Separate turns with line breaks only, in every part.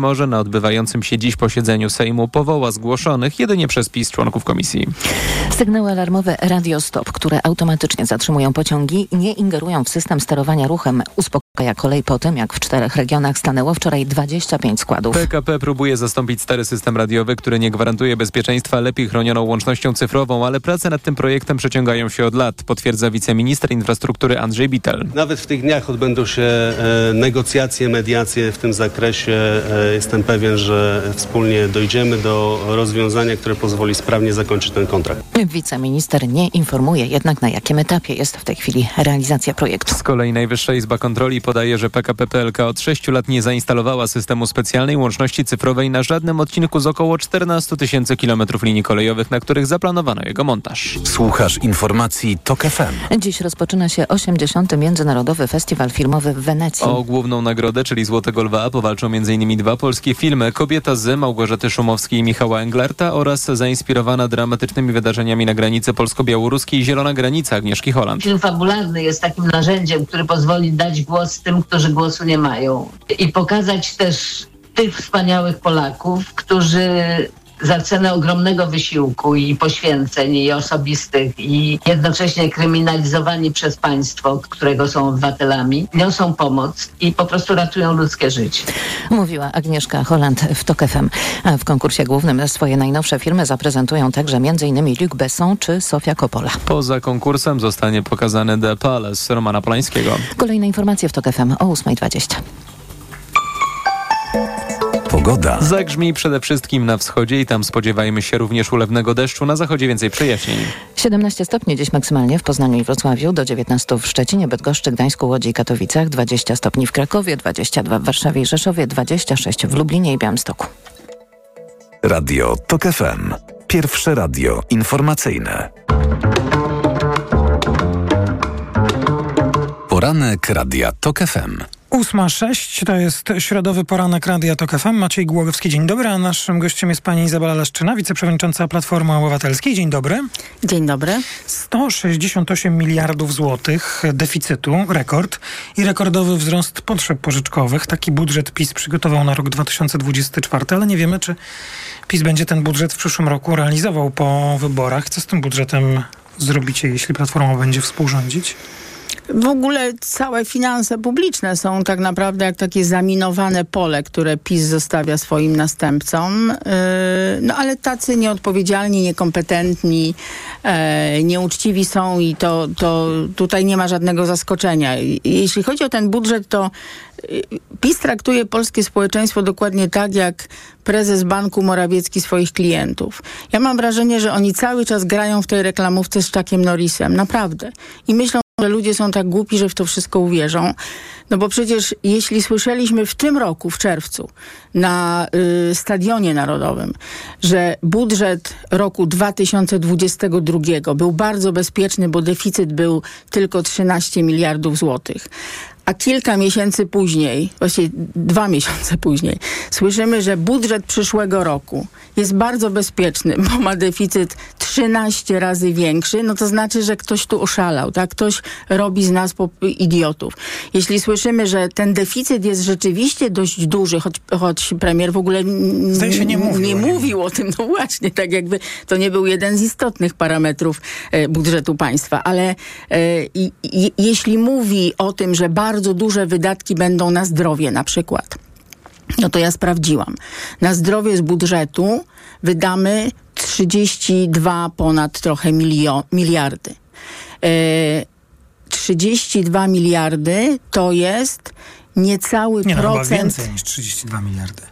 może na odbywającym się dziś posiedzeniu Sejmu powoła zgłoszonych jedynie przez PiS członków komisji.
Sygnały alarmowe Radio Stop, które automatycznie zatrzymują pociągi, nie ingerują w system sterowania ruchem. Uspokaja kolej po tym, jak w czterech regionach stanęło wczoraj 25 składów.
PKP próbuje zastąpić stary system radiowy, który nie gwarantuje bezpieczeństwa lepiej chronioną łącznością cyfrową, ale prace nad tym projektem przeciągają się od lat, potwierdza wiceminister infrastruktury Andrzej Bitel.
Nawet w tych dniach odbędą się e, negocjacje, mediacje w tym zakresie. E, jestem pewien, że wspólnie dojdziemy do rozwiązania, które pozwoli sprawnie zakończyć ten kontrakt.
Wiceminister nie informuje jednak na jakim etapie jest w tej chwili realizacja projektu.
Z kolei Najwyższa Izba Kontroli podaje, że PKP PLK od 6 lat nie zainstalowała systemu specjalnej łączności cyfrowej na żadnym odcinku z około 14 tysięcy kilometrów linii kolejowych, na których zaplanowano jego montaż.
Słuchasz informacji TOK FM.
Dziś rozpoczyna się 80. Międzynarodowy Festiwal Filmowy w Wenecji.
O główną nagrodę, czyli Złotego Lwa, powalczą m.in. dwa polskie filmy Kobieta z Małgorzaty Szumowskiej i Michała Englerta oraz zainspirowana dramatycznymi wydarzeniami na granicy polsko-białoruskiej Zielona Granica Agnieszki Holland.
Film fabularny jest takim narzędziem, który pozwoli dać głos tym, którzy głosu nie mają. I pokazać też tych wspaniałych Polaków, którzy za cenę ogromnego wysiłku i poświęceń i osobistych i jednocześnie kryminalizowani przez państwo, którego są obywatelami, niosą pomoc i po prostu ratują ludzkie życie.
Mówiła Agnieszka Holland w TOK FM. A w konkursie głównym swoje najnowsze filmy zaprezentują także m.in. Luc Besson czy Sofia Coppola.
Poza konkursem zostanie pokazany The Palace Romana Polańskiego.
Kolejne informacje w TOK FM o 8.20.
Pogoda.
Zagrzmi przede wszystkim na wschodzie i tam spodziewajmy się również ulewnego deszczu. Na zachodzie więcej przejaśnień.
17 stopni dziś maksymalnie w Poznaniu i Wrocławiu, do 19 w Szczecinie, Bydgoszczy, Gdańsku, Łodzi i Katowicach, 20 stopni w Krakowie, 22 w Warszawie i Rzeszowie, 26 w Lublinie i Białymstoku.
Radio TOK FM. Pierwsze radio informacyjne. Poranek Radia TOK FM.
8.06 to jest środowy poranek Radia TOK FM. Maciej Głogowski, dzień dobry, a naszym gościem jest pani Izabela Leszczyna, wiceprzewodnicząca Platformy Obywatelskiej. Dzień dobry.
Dzień dobry.
168 miliardów złotych deficytu, rekord i rekordowy wzrost potrzeb pożyczkowych. Taki budżet PiS przygotował na rok 2024, ale nie wiemy, czy PiS będzie ten budżet w przyszłym roku realizował po wyborach. Co z tym budżetem zrobicie, jeśli Platforma będzie współrządzić?
W ogóle całe finanse publiczne są tak naprawdę jak takie zaminowane pole, które PiS zostawia swoim następcom. Yy, no ale tacy nieodpowiedzialni, niekompetentni, e, nieuczciwi są i to, to tutaj nie ma żadnego zaskoczenia. Jeśli chodzi o ten budżet, to yy, PiS traktuje polskie społeczeństwo dokładnie tak, jak prezes banku Morawiecki swoich klientów. Ja mam wrażenie, że oni cały czas grają w tej reklamówce z Chuckiem Norrisem. Naprawdę. I myślą, że ludzie są tak głupi, że w to wszystko uwierzą. No bo przecież jeśli słyszeliśmy w tym roku, w czerwcu, na y, Stadionie Narodowym, że budżet roku 2022 był bardzo bezpieczny, bo deficyt był tylko 13 miliardów złotych, a kilka miesięcy później, właściwie dwa miesiące później, słyszymy, że budżet przyszłego roku jest bardzo bezpieczny, bo ma deficyt 13 razy większy, no to znaczy, że ktoś tu oszalał, tak? Ktoś robi z nas idiotów. Jeśli słyszymy, że ten deficyt jest rzeczywiście dość duży, choć, choć premier w ogóle
się nie, mówił,
nie mówił o tym, no właśnie, tak jakby to nie był jeden z istotnych parametrów e, budżetu państwa, ale e, i, i, jeśli mówi o tym, że bardzo duże wydatki będą na zdrowie na przykład, no to ja sprawdziłam. Na zdrowie z budżetu wydamy 32 ponad trochę milio, miliardy. E, 32 miliardy to jest niecały
Nie, no,
procent.
więcej niż 32 miliardy.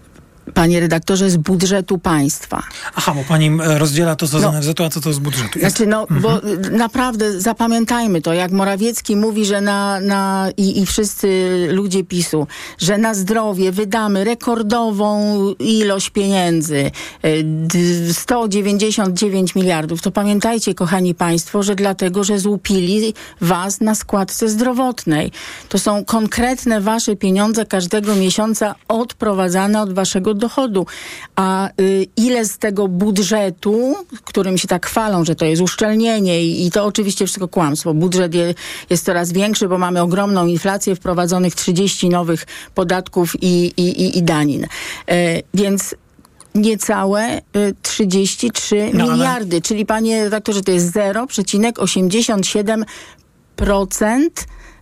Panie redaktorze, z budżetu państwa.
Aha, bo pani e, rozdziela to, co z
No.
NFZ-u, a co to z budżetu jest.
Znaczy, no, bo y, naprawdę zapamiętajmy to, jak Morawiecki mówi, że na, na i, i wszyscy ludzie PiSu, że na zdrowie wydamy rekordową ilość pieniędzy, y, d- 199 miliardów, to pamiętajcie, kochani państwo, że dlatego, że złupili was na składce zdrowotnej. To są konkretne wasze pieniądze każdego miesiąca odprowadzane od waszego dochodu. A y, ile z tego budżetu, którym się tak chwalą, że to jest uszczelnienie i, i to oczywiście wszystko kłamstwo. Budżet je, jest coraz większy, bo mamy ogromną inflację, wprowadzonych 30 nowych podatków i, i, i, i danin. E, więc niecałe 33 no, miliardy, ale... czyli panie redaktorze, to jest 0,87%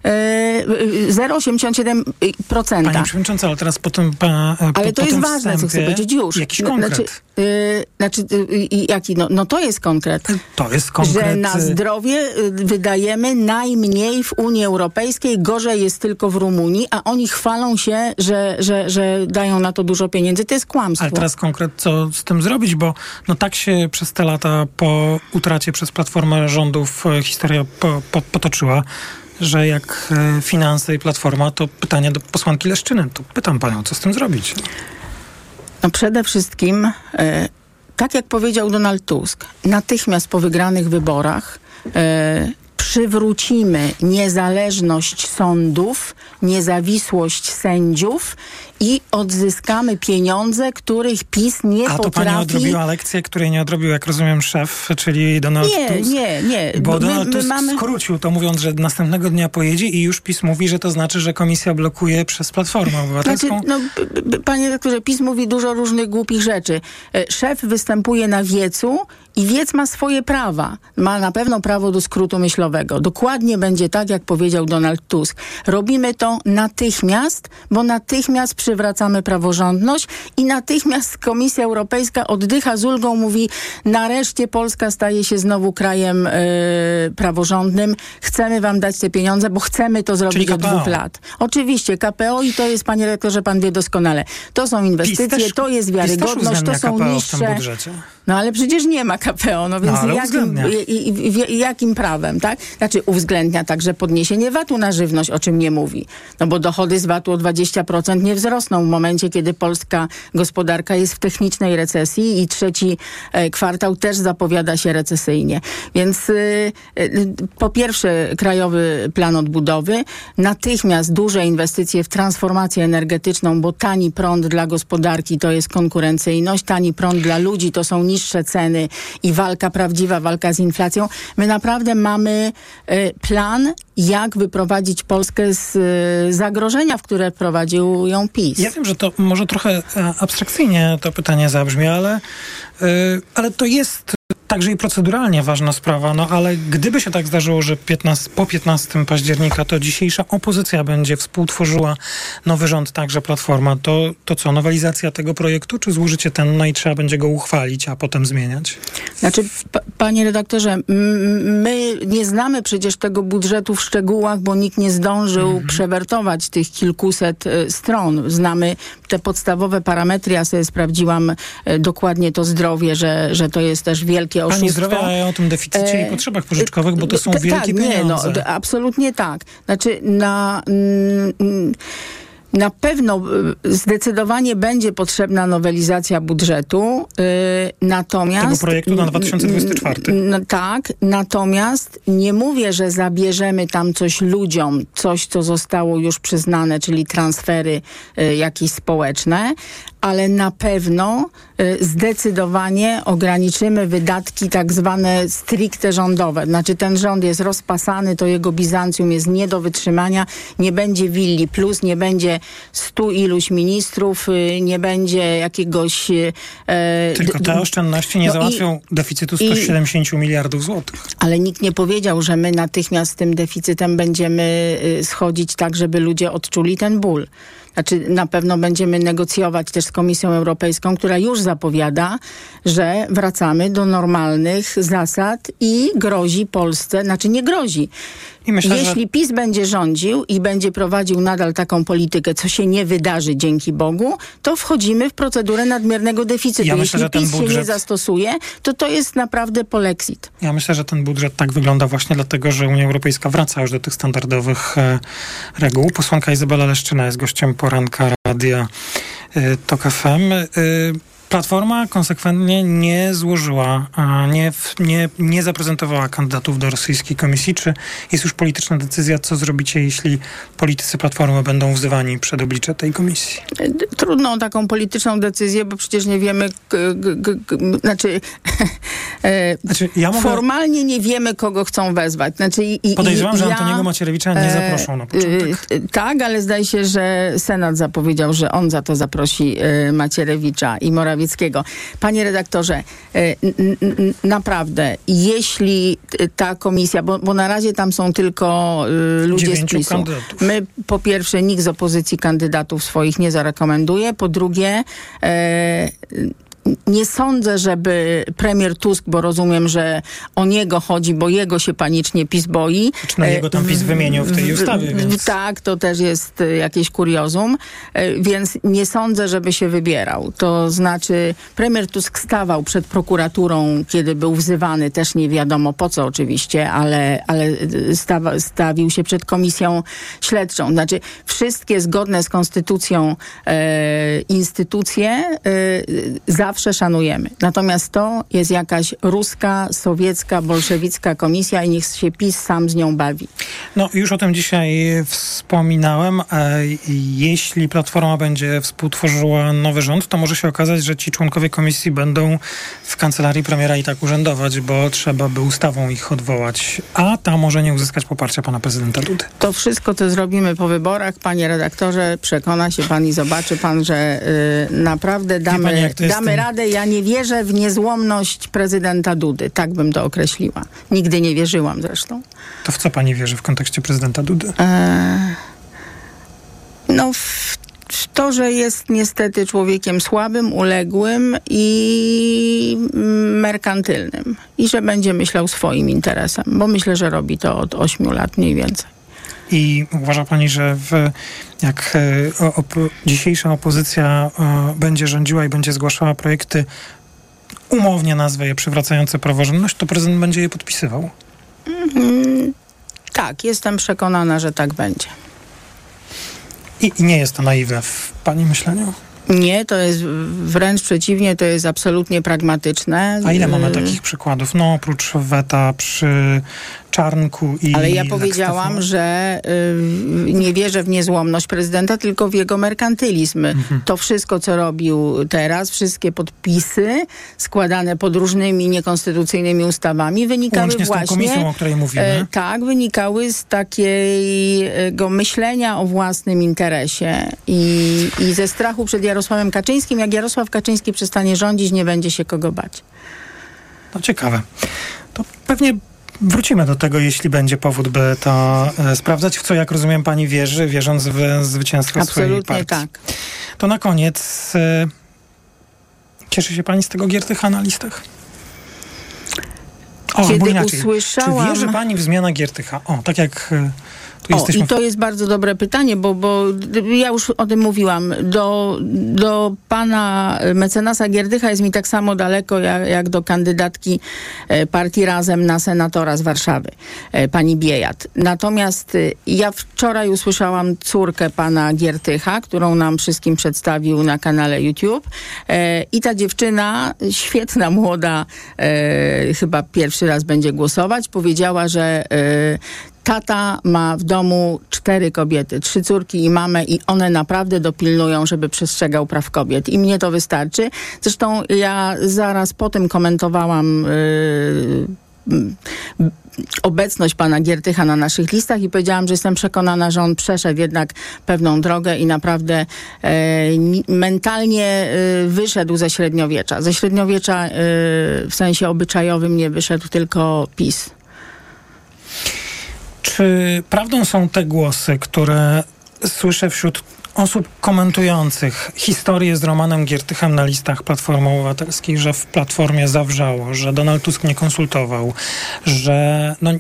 0,87%.
Pani Przewodnicząca, ale teraz po tym pa,
Ale po, to jest ważne, co chcę powiedzieć już.
Jakiś konkret.
Znaczy, yy, znaczy yy, jaki? No, no to jest konkret.
To jest konkret.
Że na zdrowie wydajemy najmniej w Unii Europejskiej, gorzej jest tylko w Rumunii, a oni chwalą się, że, że, że dają na to dużo pieniędzy. To jest kłamstwo.
Ale teraz konkret, co z tym zrobić, bo no tak się przez te lata po utracie przez Platformę rządów historia po, po, potoczyła że jak e, finanse i platforma, to pytanie do posłanki Leszczyny. To pytam panią, co z tym zrobić?
No przede wszystkim, e, tak jak powiedział Donald Tusk, natychmiast po wygranych wyborach e, przywrócimy niezależność sądów, niezawisłość sędziów i odzyskamy pieniądze, których PiS nie
A
potrafi...
A to pani odrobiła lekcję, której nie odrobił, jak rozumiem, szef, czyli Donald
nie,
Tusk?
Nie, nie,
Bo my, Donald Tusk mamy... skrócił to mówiąc, że następnego dnia pojedzie i już PiS mówi, że to znaczy, że komisja blokuje przez Platformę Obywatelską.
Znaczy, no, panie rektorze, PiS mówi dużo różnych głupich rzeczy. E, szef występuje na wiecu i wiec ma swoje prawa. Ma na pewno prawo do skrótu myślowego. Dokładnie będzie tak, jak powiedział Donald Tusk. Robimy to natychmiast, bo natychmiast przywracamy praworządność i natychmiast Komisja Europejska oddycha z ulgą, mówi nareszcie Polska staje się znowu krajem yy, praworządnym. Chcemy wam dać te pieniądze, bo chcemy to zrobić od dwóch lat. Oczywiście KPO i to jest, panie rektorze, pan wie doskonale. To są inwestycje,
też,
to jest wiarygodność, to są KPO niższe... No ale przecież nie ma KPO, no więc no, jakim, i, i, jakim prawem, tak? Znaczy uwzględnia także podniesienie VAT-u na żywność, o czym nie mówi. No bo dochody z VAT-u o 20% nie wzrosną w momencie, kiedy polska gospodarka jest w technicznej recesji i trzeci e, kwartał też zapowiada się recesyjnie. Więc y, y, po pierwsze Krajowy Plan Odbudowy, natychmiast duże inwestycje w transformację energetyczną, bo tani prąd dla gospodarki to jest konkurencyjność, tani prąd dla ludzi to są niższe ceny i walka, prawdziwa walka z inflacją. My naprawdę mamy plan, jak wyprowadzić Polskę z zagrożenia, w które prowadził ją PiS.
Ja wiem, że to może trochę e, abstrakcyjnie to pytanie zabrzmi, ale, ale to jest także i proceduralnie ważna sprawa, no ale gdyby się tak zdarzyło, że 15, po 15 października to dzisiejsza opozycja będzie współtworzyła nowy rząd, także Platforma, to, to co, nowelizacja tego projektu, czy złożycie ten, no i trzeba będzie go uchwalić, a potem zmieniać?
Znaczy, panie redaktorze, my nie znamy przecież tego budżetu w szczegółach, bo nikt nie zdążył mhm. przewertować tych kilkuset y, stron. Znamy te podstawowe parametry, ja sobie sprawdziłam y, dokładnie to zdrowie, że, że to jest też wielkie oszustwo. Pani
zdrowia, ja o tym deficycie e, i potrzebach pożyczkowych, bo to są wielkie tak, pieniądze.
Nie, no, absolutnie tak. Znaczy na... Mm, mm, na pewno y, zdecydowanie będzie potrzebna nowelizacja budżetu, yy, natomiast...
Tego projektu na 2024.
No, tak, natomiast nie mówię, że zabierzemy tam coś ludziom, coś, co zostało już przyznane, czyli transfery yy, jakieś społeczne, ale na pewno y, zdecydowanie ograniczymy wydatki tak zwane stricte rządowe. Znaczy ten rząd jest rozpasany, to jego Bizancjum jest nie do wytrzymania, nie będzie willi plus, nie będzie stu iluś ministrów, y, nie będzie jakiegoś... Y,
e, Tylko te oszczędności nie no załatwią i, deficytu 170 i, miliardów złotych.
Ale nikt nie powiedział, że my natychmiast z tym deficytem będziemy schodzić tak, żeby ludzie odczuli ten ból. Znaczy na pewno będziemy negocjować też z Komisją Europejską, która już zapowiada, że wracamy do normalnych zasad i grozi Polsce, znaczy nie grozi. Myślę, Jeśli że... PiS będzie rządził i będzie prowadził nadal taką politykę, co się nie wydarzy dzięki Bogu, to wchodzimy w procedurę nadmiernego deficytu. Ja myślę, Jeśli PiS budżet... się nie zastosuje, to to jest naprawdę polexit.
Ja myślę, że ten budżet tak wygląda właśnie dlatego, że Unia Europejska wraca już do tych standardowych e, reguł. Posłanka Izabela Leszczyna jest gościem poranka Radia e, TOK FM. E, Platforma konsekwentnie nie złożyła, nie, nie, nie zaprezentowała kandydatów do rosyjskiej komisji. Czy jest już polityczna decyzja, co zrobicie, jeśli politycy Platformy będą wzywani przed oblicze tej komisji?
Trudno o taką polityczną decyzję, bo przecież nie wiemy, znaczy, e, znaczy ja mogę... formalnie nie wiemy, kogo chcą wezwać. Znaczy,
i, Podejrzewam, i, że ja, Antoniego Macierewicza nie e, zaproszą na początek.
E, tak, ale zdaje się, że Senat zapowiedział, że on za to zaprosi Macierewicza i Morawieckiego Morawieckiego. Panie redaktorze, e, naprawdę, jeśli ta komisja, bo, bo, na razie tam są tylko y, ludzie z PiSu. Kandydatów. My po pierwsze nikt z opozycji kandydatów swoich nie zarekomenduje, po drugie e, nie sądzę, żeby premier Tusk, bo rozumiem, że o niego chodzi, bo jego się panicznie PiS boi.
Czy na jego tam PiS wymienił w tej ustawie. Więc...
Tak, to też jest e, jakieś kuriozum, e, więc nie sądzę, żeby się wybierał. To znaczy premier Tusk stawał przed prokuraturą, kiedy był wzywany, też nie wiadomo po co oczywiście, ale, ale e, stawa, stawił się przed komisją śledczą. Znaczy wszystkie zgodne z konstytucją e, instytucje e, zawsze zawsze szanujemy. Natomiast to jest jakaś ruska, sowiecka, bolszewicka komisja i niech się PiS sam z nią bawi.
No już o tym dzisiaj wspominałem. Jeśli Platforma będzie współtworzyła nowy rząd, to może się okazać, że ci członkowie komisji będą w kancelarii premiera i tak urzędować, bo trzeba by ustawą ich odwołać, a ta może nie uzyskać poparcia pana prezydenta Dudy.
To wszystko, co zrobimy po wyborach, panie redaktorze, przekona się pan i zobaczy pan, że y, naprawdę damy, pani, damy radę radę. Ja nie wierzę w niezłomność prezydenta Dudy. Tak bym to określiła. Nigdy nie wierzyłam zresztą.
To w co pani wierzy w kontekście prezydenta Dudy? Eee,
no w to, że jest niestety człowiekiem słabym, uległym i merkantylnym. I że będzie myślał swoim interesem, bo myślę, że robi to od ośmiu lat mniej więcej.
I uważa pani, że w, jak e, dzisiejsza opozycja e, będzie rządziła i będzie zgłaszała projekty, umownie nazwę je przywracające praworządność, to prezydent będzie je podpisywał? Mm,
tak, jestem przekonana, że tak będzie.
I, I nie jest to naiwne w pani myśleniu?
Nie, to jest wręcz przeciwnie, to jest absolutnie pragmatyczne.
A ile mamy y, takich przykładów? No oprócz weta przy Czarnku i
Ale ja powiedziałam, że y, nie wierzę w niezłomność prezydenta, tylko w jego merkantylizm. Mhm. To wszystko, co robił teraz, wszystkie podpisy składane pod różnymi niekonstytucyjnymi ustawami wynikały
Łącznie
właśnie...
z tą komisją, o której mówimy. E,
tak, wynikały z takiego myślenia o własnym interesie i, i ze strachu przed Jarosławem Kaczyńskim. Jak Jarosław Kaczyński przestanie rządzić, nie będzie się kogo bać.
No ciekawe. To pewnie Wrócimy do tego, jeśli będzie powód, by to e, sprawdzać, w co, jak rozumiem, pani wierzy, wierząc w zwycięstwo
Absolutnie
swojej
partii. tak.
To na koniec, e, cieszy się pani z tego Giertycha na listach?
O, Kiedy inaczej. usłyszałam...
Czy wierzy pani w zmianę Giertycha? O, tak jak...
O, I to jest bardzo dobre pytanie, bo, bo ja już o tym mówiłam. Do, do pana mecenasa Gierdycha jest mi tak samo daleko, jak, jak do kandydatki e, partii Razem na senatora z Warszawy, e, pani Biejat. Natomiast e, ja wczoraj usłyszałam córkę pana Giertycha, którą nam wszystkim przedstawił na kanale YouTube. I ta dziewczyna, świetna, młoda, chyba pierwszy raz będzie głosować, powiedziała, że tata ma w domu cztery kobiety, trzy córki i mamę i one naprawdę dopilnują, żeby przestrzegał praw kobiet. I mnie to wystarczy. Zresztą ja zaraz po tym komentowałam yy, obecność pana Giertycha na naszych listach i powiedziałam, że jestem przekonana, że on przeszedł jednak pewną drogę i naprawdę e, mentalnie e, wyszedł ze średniowiecza. Ze średniowiecza e, w sensie obyczajowym nie wyszedł tylko PiS.
Czy prawdą są te głosy, które słyszę wśród osób komentujących historię z Romanem Giertychem na listach Platformy Obywatelskiej, że w Platformie zawrzało, że Donald Tusk nie konsultował, że no,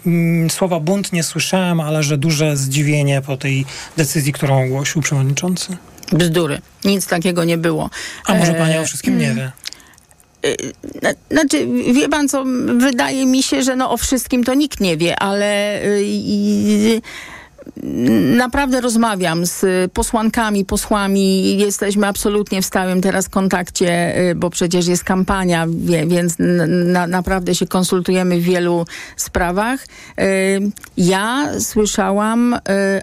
słowa bunt nie słyszałem, ale że duże zdziwienie po tej decyzji, którą ogłosił przewodniczący?
Bzdury. Nic takiego nie było.
A może pani o wszystkim nie wie?
Y, znaczy, wie pan co, wydaje mi się, że no o wszystkim to nikt nie wie, ale y, naprawdę rozmawiam z posłankami, posłami. Jesteśmy absolutnie w stałym teraz kontakcie, y, bo przecież jest kampania, więc na, naprawdę się konsultujemy w wielu sprawach. Y, ja słyszałam y,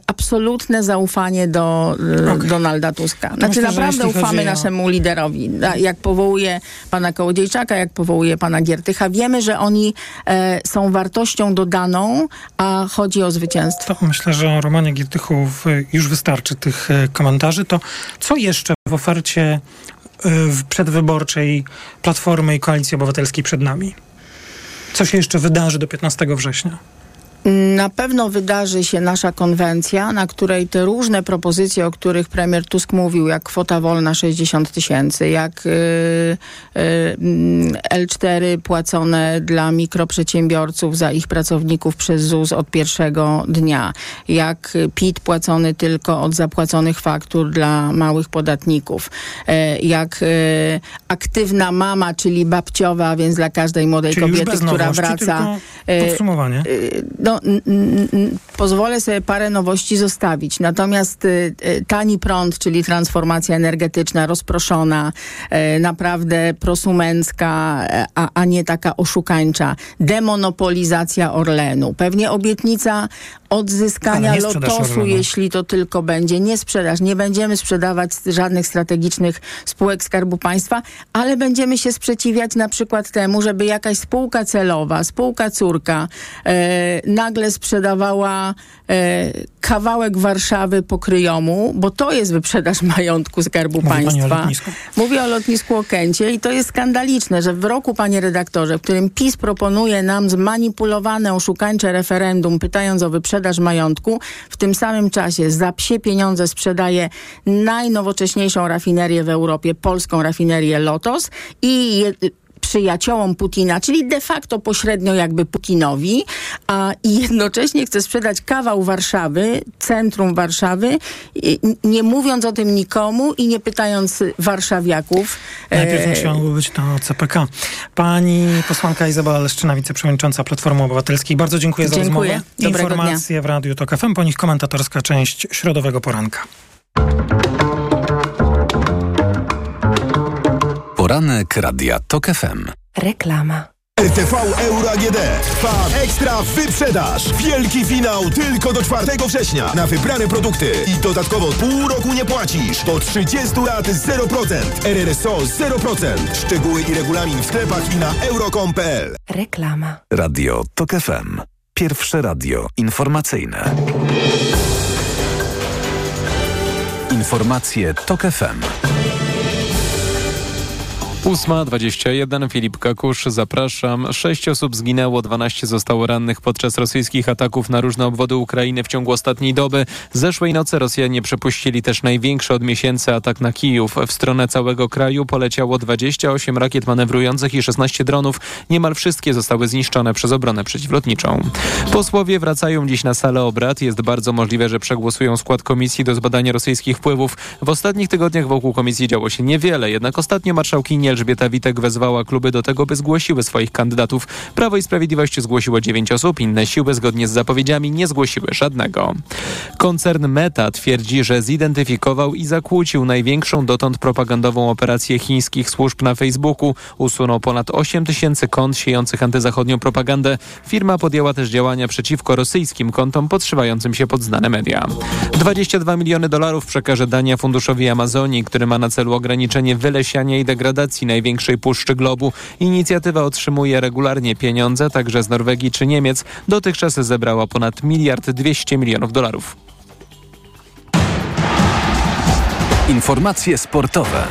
absolutne zaufanie do okay. Donalda Tuska. Znaczy Myślę, naprawdę ufamy naszemu liderowi. Jak powołuje pana Kołodziejczaka, jak powołuje pana Giertycha. Wiemy, że oni e, są wartością dodaną, a chodzi o zwycięstwo.
To myślę, że o Romanie Giertychu już wystarczy tych e, komentarzy. To co jeszcze w ofercie e, przedwyborczej Platformy i Koalicji Obywatelskiej przed nami? Co się jeszcze wydarzy do 15 września?
Na pewno wydarzy się nasza konwencja, na której te różne propozycje, o których premier Tusk mówił, jak kwota wolna 60 tysięcy, jak y, y, L4 płacone dla mikroprzedsiębiorców za ich pracowników przez ZUS od pierwszego dnia, jak PIT płacony tylko od zapłaconych faktur dla małych podatników, y, jak y, aktywna mama, czyli babciowa, więc dla każdej młodej
czyli
kobiety, która wraca.
Y, podsumowanie.
Y, no, pozwolę sobie parę nowości zostawić. Natomiast y, y, tani prąd, czyli transformacja energetyczna, rozproszona, y, naprawdę prosumencka, a, a nie taka oszukańcza. Demonopolizacja Orlenu. Pewnie obietnica odzyskania lotosu, jeśli to tylko będzie. Nie sprzedaż. Nie będziemy sprzedawać żadnych strategicznych spółek Skarbu Państwa, ale będziemy się sprzeciwiać na przykład temu, żeby jakaś spółka celowa, spółka córka e, nagle sprzedawała e, kawałek Warszawy po kryjomu, bo to jest wyprzedaż majątku Skarbu Mówi Państwa.
O
Mówię o lotnisku Okęcie i to jest skandaliczne, że w roku, panie redaktorze, w którym PiS proponuje nam zmanipulowane, oszukańcze referendum, pytając o wyprzedaż majątku, w tym samym czasie za psie pieniądze sprzedaje najnowocześniejszą rafinerię w Europie, polską rafinerię Lotos i przyjaciołom Putina, czyli de facto pośrednio jakby Putinowi, a i jednocześnie chce sprzedać kawał Warszawy, centrum Warszawy, nie mówiąc o tym nikomu i nie pytając warszawiaków.
Najpierw e... musiało być to CPK. Pani posłanka Izabela Leszczyna, wiceprzewodnicząca Platformy Obywatelskiej. Bardzo dziękuję za
dziękuję.
rozmowę. Dobrego Informacje dnia. w Radiu TOK FM, po nich komentatorska część środowego poranka.
Poranek Radia TOK FM.
Reklama.
RTV Euro AGD. Trwa ekstra wyprzedaż. Wielki finał tylko do 4 września na wybrane produkty. I dodatkowo pół roku nie płacisz. Do 30 lat 0%. RRSO 0%. Szczegóły i regulamin w sklepach i na euro.com.pl.
Reklama.
Radio TOK FM. Pierwsze radio informacyjne. Informacje TOK FM.
8.21 Filip Kakusz, zapraszam. Sześć osób zginęło, 12 zostało rannych podczas rosyjskich ataków na różne obwody Ukrainy w ciągu ostatniej doby. Zeszłej nocy Rosjanie przepuścili też największy od miesięcy atak na Kijów. W stronę całego kraju poleciało 28 rakiet manewrujących i 16 dronów. Niemal wszystkie zostały zniszczone przez obronę przeciwlotniczą. Posłowie wracają dziś na salę obrad. Jest bardzo możliwe, że przegłosują skład komisji do zbadania rosyjskich wpływów. W ostatnich tygodniach wokół komisji działo się niewiele, jednak ostatnio marszałkini Elżbieta Witek wezwała kluby do tego, by zgłosiły swoich kandydatów. Prawo i Sprawiedliwość zgłosiło dziewięć osób, inne siły zgodnie z zapowiedziami nie zgłosiły żadnego. Koncern Meta twierdzi, że zidentyfikował i zakłócił największą dotąd propagandową operację chińskich służb na Facebooku. Usunął ponad 8 tysięcy kont siejących antyzachodnią propagandę. Firma podjęła też działania przeciwko rosyjskim kontom podszywającym się pod znane media. 22 miliony dolarów przekaże Dania Funduszowi Amazonii, który ma na celu ograniczenie wylesiania i degradacji największej puszczy globu. Inicjatywa otrzymuje regularnie pieniądze, także z Norwegii czy Niemiec. Dotychczas zebrała ponad miliard 200 milionów dolarów.
Informacje sportowe.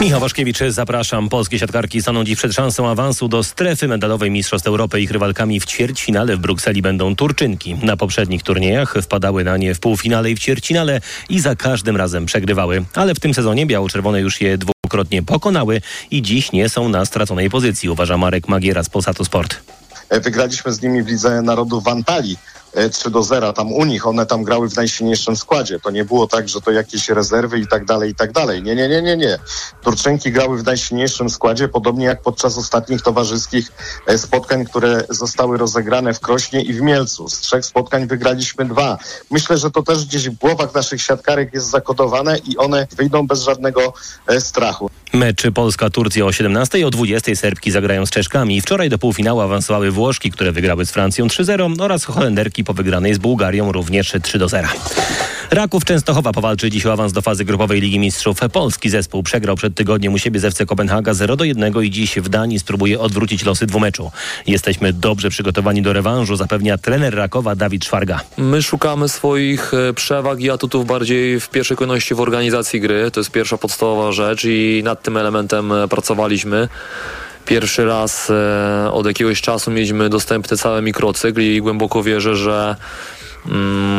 Michał Waszkiewicz, zapraszam. Polskie siatkarki staną dziś przed szansą awansu do strefy medalowej Mistrzostw Europy. Ich rywalkami w ćwierćfinale w Brukseli będą Turczynki. Na poprzednich turniejach wpadały na nie w półfinale i w ćwierćfinale i za każdym razem przegrywały. Ale w tym sezonie biało-czerwone już je dwukrotnie pokonały i dziś nie są na straconej pozycji, uważa Marek Magiera z Polsatu Sport.
Wygraliśmy z nimi w Lidze Narodów w Antalii 3 do 0 tam u nich, one tam grały w najsilniejszym składzie. To nie było tak, że to jakieś rezerwy i tak dalej, i tak dalej. Nie, nie, nie, nie, nie. Turczynki grały w najsilniejszym składzie, podobnie jak podczas ostatnich towarzyskich e, spotkań, które zostały rozegrane w Krośnie i w Mielcu. Z trzech spotkań wygraliśmy dwa. Myślę, że to też gdzieś w głowach naszych siatkarek jest zakodowane i one wyjdą bez żadnego e, strachu.
Mecz Polska-Turcja o 17 o 20 Serbki zagrają z Czeszkami. Wczoraj do półfinału awansowały Włoszki, które wygrały z Francją 3-0 oraz Holenderki po wygranej z Bułgarią również 3-0. Raków Częstochowa powalczy dziś o awans do fazy grupowej Ligi Mistrzów. Polski zespół przegrał przed tygodniem u siebie z FC Kopenhaga 0 do 1 i dziś w Danii spróbuje odwrócić losy dwumeczu. Jesteśmy dobrze przygotowani do rewanżu, zapewnia trener Rakowa Dawid Szwarga.
My szukamy swoich e, przewag i atutów bardziej w pierwszej kolejności w organizacji gry. To jest pierwsza podstawowa rzecz i nad tym elementem e, pracowaliśmy. Pierwszy raz e, od jakiegoś czasu mieliśmy dostępny cały mikrocykl i głęboko wierzę, że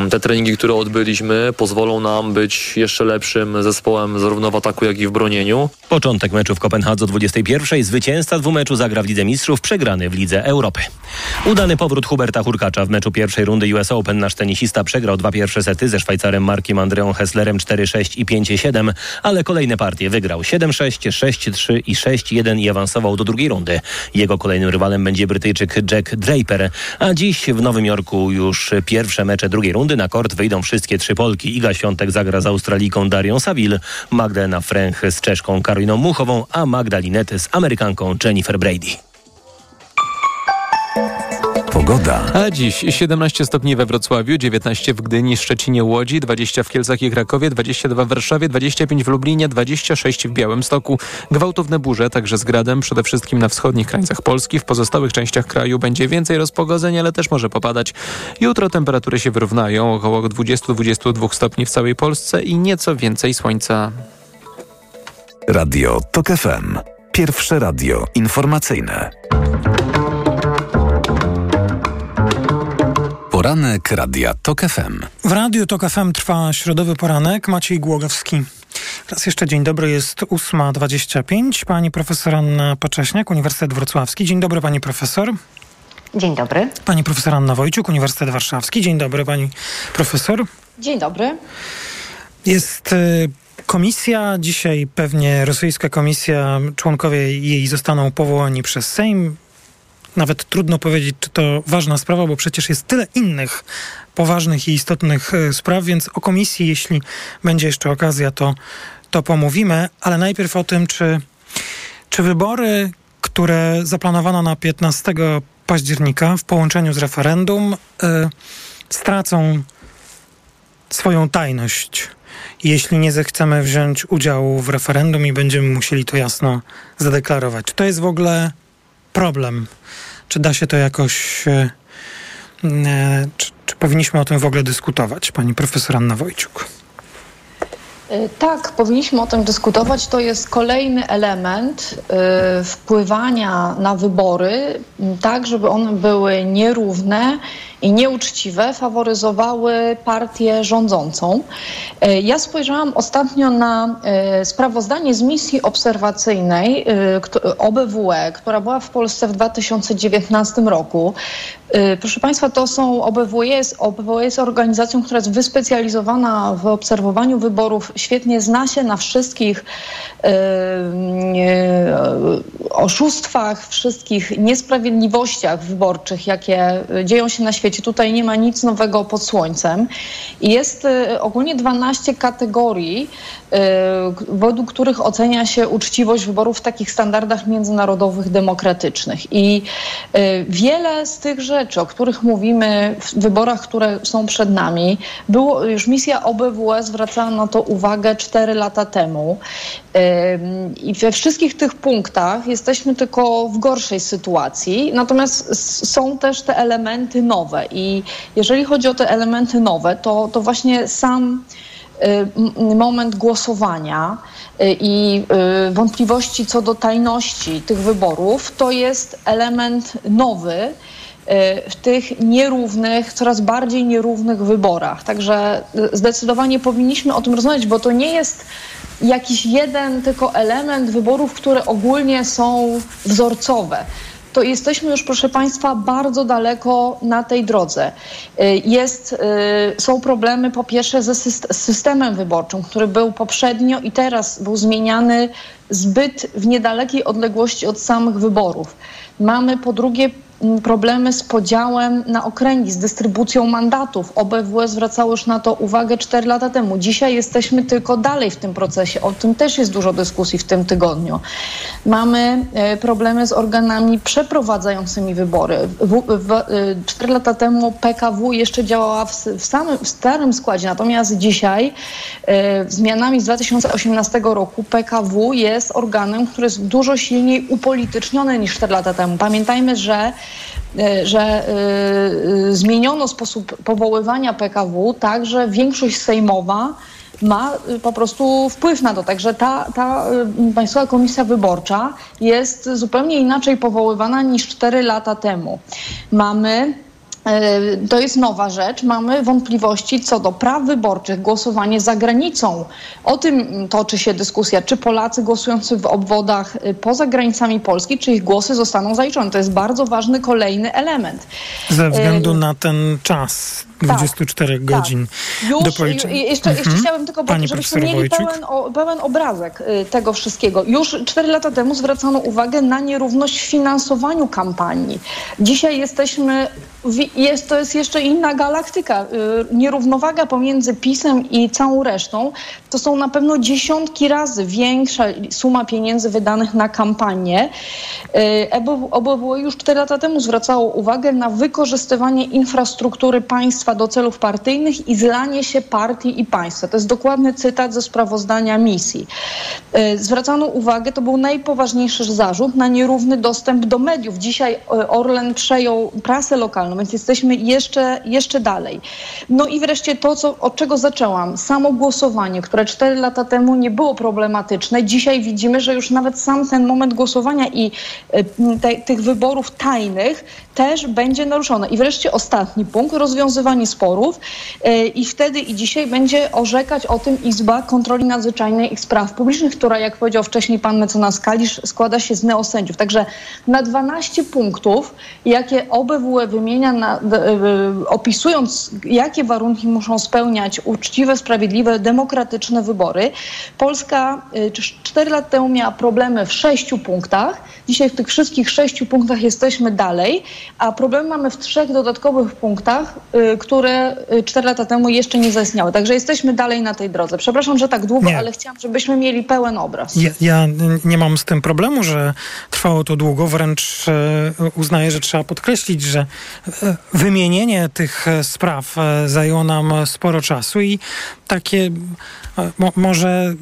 te treningi, które odbyliśmy, pozwolą nam być jeszcze lepszym zespołem zarówno w ataku, jak i w bronieniu.
Początek meczu w Kopenhadze o 21. Zwycięzca dwumeczu zagra w Lidze Mistrzów, przegrany w Lidze Europy. Udany powrót Huberta Hurkacza w meczu pierwszej rundy US Open. Nasz tenisista przegrał dwa pierwsze sety ze Szwajcarem Markiem Andreą Hesslerem 4-6 i 5-7, ale kolejne partie wygrał 7-6, 6-3 i 6-1 i awansował do drugiej rundy. Jego kolejnym rywalem będzie Brytyjczyk Jack Draper, a dziś w Nowym Jorku już pierwsze mecze drugiej rundy. Na kort wyjdą wszystkie trzy Polki. Iga Świątek zagra z Australijką Darią Saville, Magdalena Fręch z Czeszką Karoliną Muchową, a Magdalinety z Amerykanką Jennifer Brady.
Pogoda.
A dziś 17 stopni we Wrocławiu, 19 w Gdyni, Szczecinie, Łodzi, 20 w Kielcach i Krakowie, 22 w Warszawie, 25 w Lublinie, 26 w Białymstoku. Gwałtowne burze, także z gradem, przede wszystkim na wschodnich krańcach Polski. W pozostałych częściach kraju będzie więcej rozpogodzeń, ale też może popadać. Jutro temperatury się wyrównają, około 20-22 stopni w całej Polsce i nieco więcej słońca.
Radio TOK FM. Pierwsze radio informacyjne. Poranek Radia TOK FM.
W Radiu TOK FM trwa środowy poranek. Maciej Głogowski. Raz jeszcze dzień dobry, jest 8.25. Pani profesor Anna Pacześniak, Uniwersytet Wrocławski. Dzień dobry pani profesor.
Dzień dobry.
Pani profesor Anna Wojciuk, Uniwersytet Warszawski. Dzień dobry pani profesor.
Dzień dobry.
Jest y, komisja, dzisiaj pewnie rosyjska komisja, członkowie jej zostaną powołani przez Sejm nawet trudno powiedzieć, czy to ważna sprawa, bo przecież jest tyle innych poważnych i istotnych e, spraw, więc o komisji, jeśli będzie jeszcze okazja, to, to pomówimy, ale najpierw o tym, czy, czy wybory, które zaplanowano na 15 października w połączeniu z referendum, y, stracą swoją tajność, jeśli nie zechcemy wziąć udziału w referendum i będziemy musieli to jasno zadeklarować. Czy to jest w ogóle problem? Czy da się to jakoś. E, e, czy, czy powinniśmy o tym w ogóle dyskutować, pani profesor Anna Wojciuk?
E, tak, powinniśmy o tym dyskutować. To jest kolejny element y, wpływania na wybory, tak żeby one były nierówne i nieuczciwe faworyzowały partię rządzącą. E, ja spojrzałam ostatnio na e, sprawozdanie z misji obserwacyjnej e, OBWE, która była w Polsce w 2019 roku. Proszę Państwa, to są OBWE jest, OBWE jest organizacją, która jest wyspecjalizowana w obserwowaniu wyborów, świetnie zna się na wszystkich oszustwach, wszystkich niesprawiedliwościach wyborczych, jakie dzieją się na świecie świecie. Tutaj nie ma nic nowego pod słońcem. Jest y, ogólnie 12 kategorii, y, według których ocenia się uczciwość wyborów w takich standardach międzynarodowych, demokratycznych. I y, wiele z tych rzeczy, o których mówimy w wyborach, które są przed nami, było już misja OBWE zwracała na to uwagę 4 lata temu. I we wszystkich tych punktach jesteśmy tylko w gorszej sytuacji. Natomiast są też te elementy nowe nowe. I jeżeli chodzi o te elementy nowe, to, to właśnie sam y, moment głosowania y, i y, wątpliwości co do tajności tych wyborów, to jest element nowy w tych nierównych, coraz bardziej nierównych wyborach. Także zdecydowanie powinniśmy o tym rozmawiać, bo to nie jest jakiś jeden tylko element wyborów, które ogólnie są wzorcowe. To jesteśmy już, proszę Państwa, bardzo daleko na tej drodze. Y, Jest, y, są problemy po pierwsze ze systemem wyborczym, który był poprzednio i teraz był zmieniany zbyt w niedalekiej odległości od samych wyborów. Mamy po drugie problemy z podziałem na okręgi, z dystrybucją mandatów. OBWE zwracało już na to uwagę 4 lata temu. Dzisiaj jesteśmy tylko dalej w tym procesie. O tym też jest dużo dyskusji w tym tygodniu. Mamy e, problemy z organami przeprowadzającymi wybory. W, w, e, 4 lata temu PKW jeszcze działała w, w, samym, w starym składzie, natomiast dzisiaj e, zmianami z 2018 roku PKW jest organem, który jest dużo silniej upolityczniony niż 4 lata temu. Pamiętajmy, że e, że e, e, zmieniono sposób powoływania PKW tak, że większość sejmowa ma po prostu wpływ na to. Także ta, ta Państwowa Komisja Wyborcza jest zupełnie inaczej powoływana niż 4 lata temu. Mamy e, to jest nowa rzecz. Mamy wątpliwości co do praw wyborczych, głosowanie za granicą. O tym toczy się dyskusja, czy Polacy głosujący w obwodach y, poza granicami Polski, czy ich głosy zostaną zaliczone. To jest bardzo ważny kolejny element.
Ze względu
E,
na ten czas 24 godzin
Już,
do policzenia.
jeszcze, jeszcze
Mhm.
chciałabym tylko,
Pani
żebyśmy mieli
Wojciuk?
pełen, o, pełen obrazek y, tego wszystkiego. Już cztery lata temu zwracano uwagę na nierówność w finansowaniu kampanii. Dzisiaj jesteśmy, jest, to jest jeszcze inna galaktyka. Y, Nierównowaga pomiędzy PiSem i całą resztą to są na pewno dziesiątki razy większa suma pieniędzy wydanych na kampanię. Y, OBWE już cztery lata temu zwracało uwagę na wykorzystywanie infrastruktury państwa do celów partyjnych i zlanie się partii i państwa. To jest dokładny cytat ze sprawozdania misji. Y, Zwracano uwagę, to był najpoważniejszy zarzut, na nierówny dostęp do mediów. Dzisiaj Orlen przejął prasę lokalną, więc jesteśmy jeszcze, jeszcze dalej. No i wreszcie to, co, od czego zaczęłam. Samo głosowanie, które cztery lata temu nie było problematyczne. Dzisiaj widzimy, że już nawet sam ten moment głosowania i y, te, tych wyborów tajnych też będzie naruszony. I wreszcie ostatni punkt, rozwiązywanie sporów. Y, I wtedy i dzisiaj będzie orzekać o tym Izba Kontroli Nadzwyczajnej i Spraw Publicznych, która, jak powiedział wcześniej pan mecenas Kalisz, składa się z neosędziów. Także na 12 punktów, jakie OBWE na, y, opisując, jakie warunki muszą spełniać uczciwe, sprawiedliwe, demokratyczne wybory, Polska y, 4 lat temu miała problemy w sześciu punktach. Dzisiaj w tych wszystkich sześciu punktach jesteśmy dalej, a problemy mamy w trzech dodatkowych punktach, y, które 4 lata temu jeszcze nie zaistniały. Także jesteśmy dalej na tej drodze. Przepraszam, że tak długo,
Nie.
ale chciałam, żebyśmy mieli pełen obraz.
Ja, ja nie mam z tym problemu, że trwało to długo, wręcz e, uznaję, że trzeba podkreślić, że wymienienie tych e, spraw e, zajęło nam sporo czasu i takie e, mo, może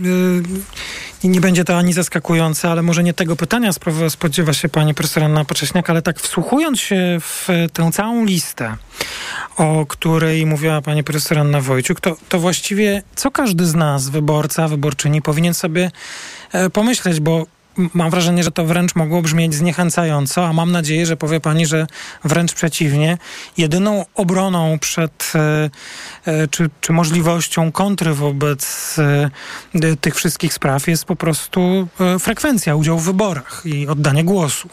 e, nie będzie to ani zaskakujące, ale może nie tego pytania spodziewa się pani profesor Anna Pocześniak, ale tak wsłuchując się w tę całą listę, o której mówiła pani profesor Anna Wojciuk, to, to właściwie co każdy z nas, wyborca, wyborczyni, powinien sobie pomyśleć, bo mam wrażenie, że to wręcz mogło brzmieć zniechęcająco, a mam nadzieję, że powie pani, że wręcz przeciwnie. Jedyną obroną przed e, e, czy, czy możliwością kontry wobec e, tych wszystkich spraw jest po prostu frekwencja udziału w wyborach i oddanie głosu.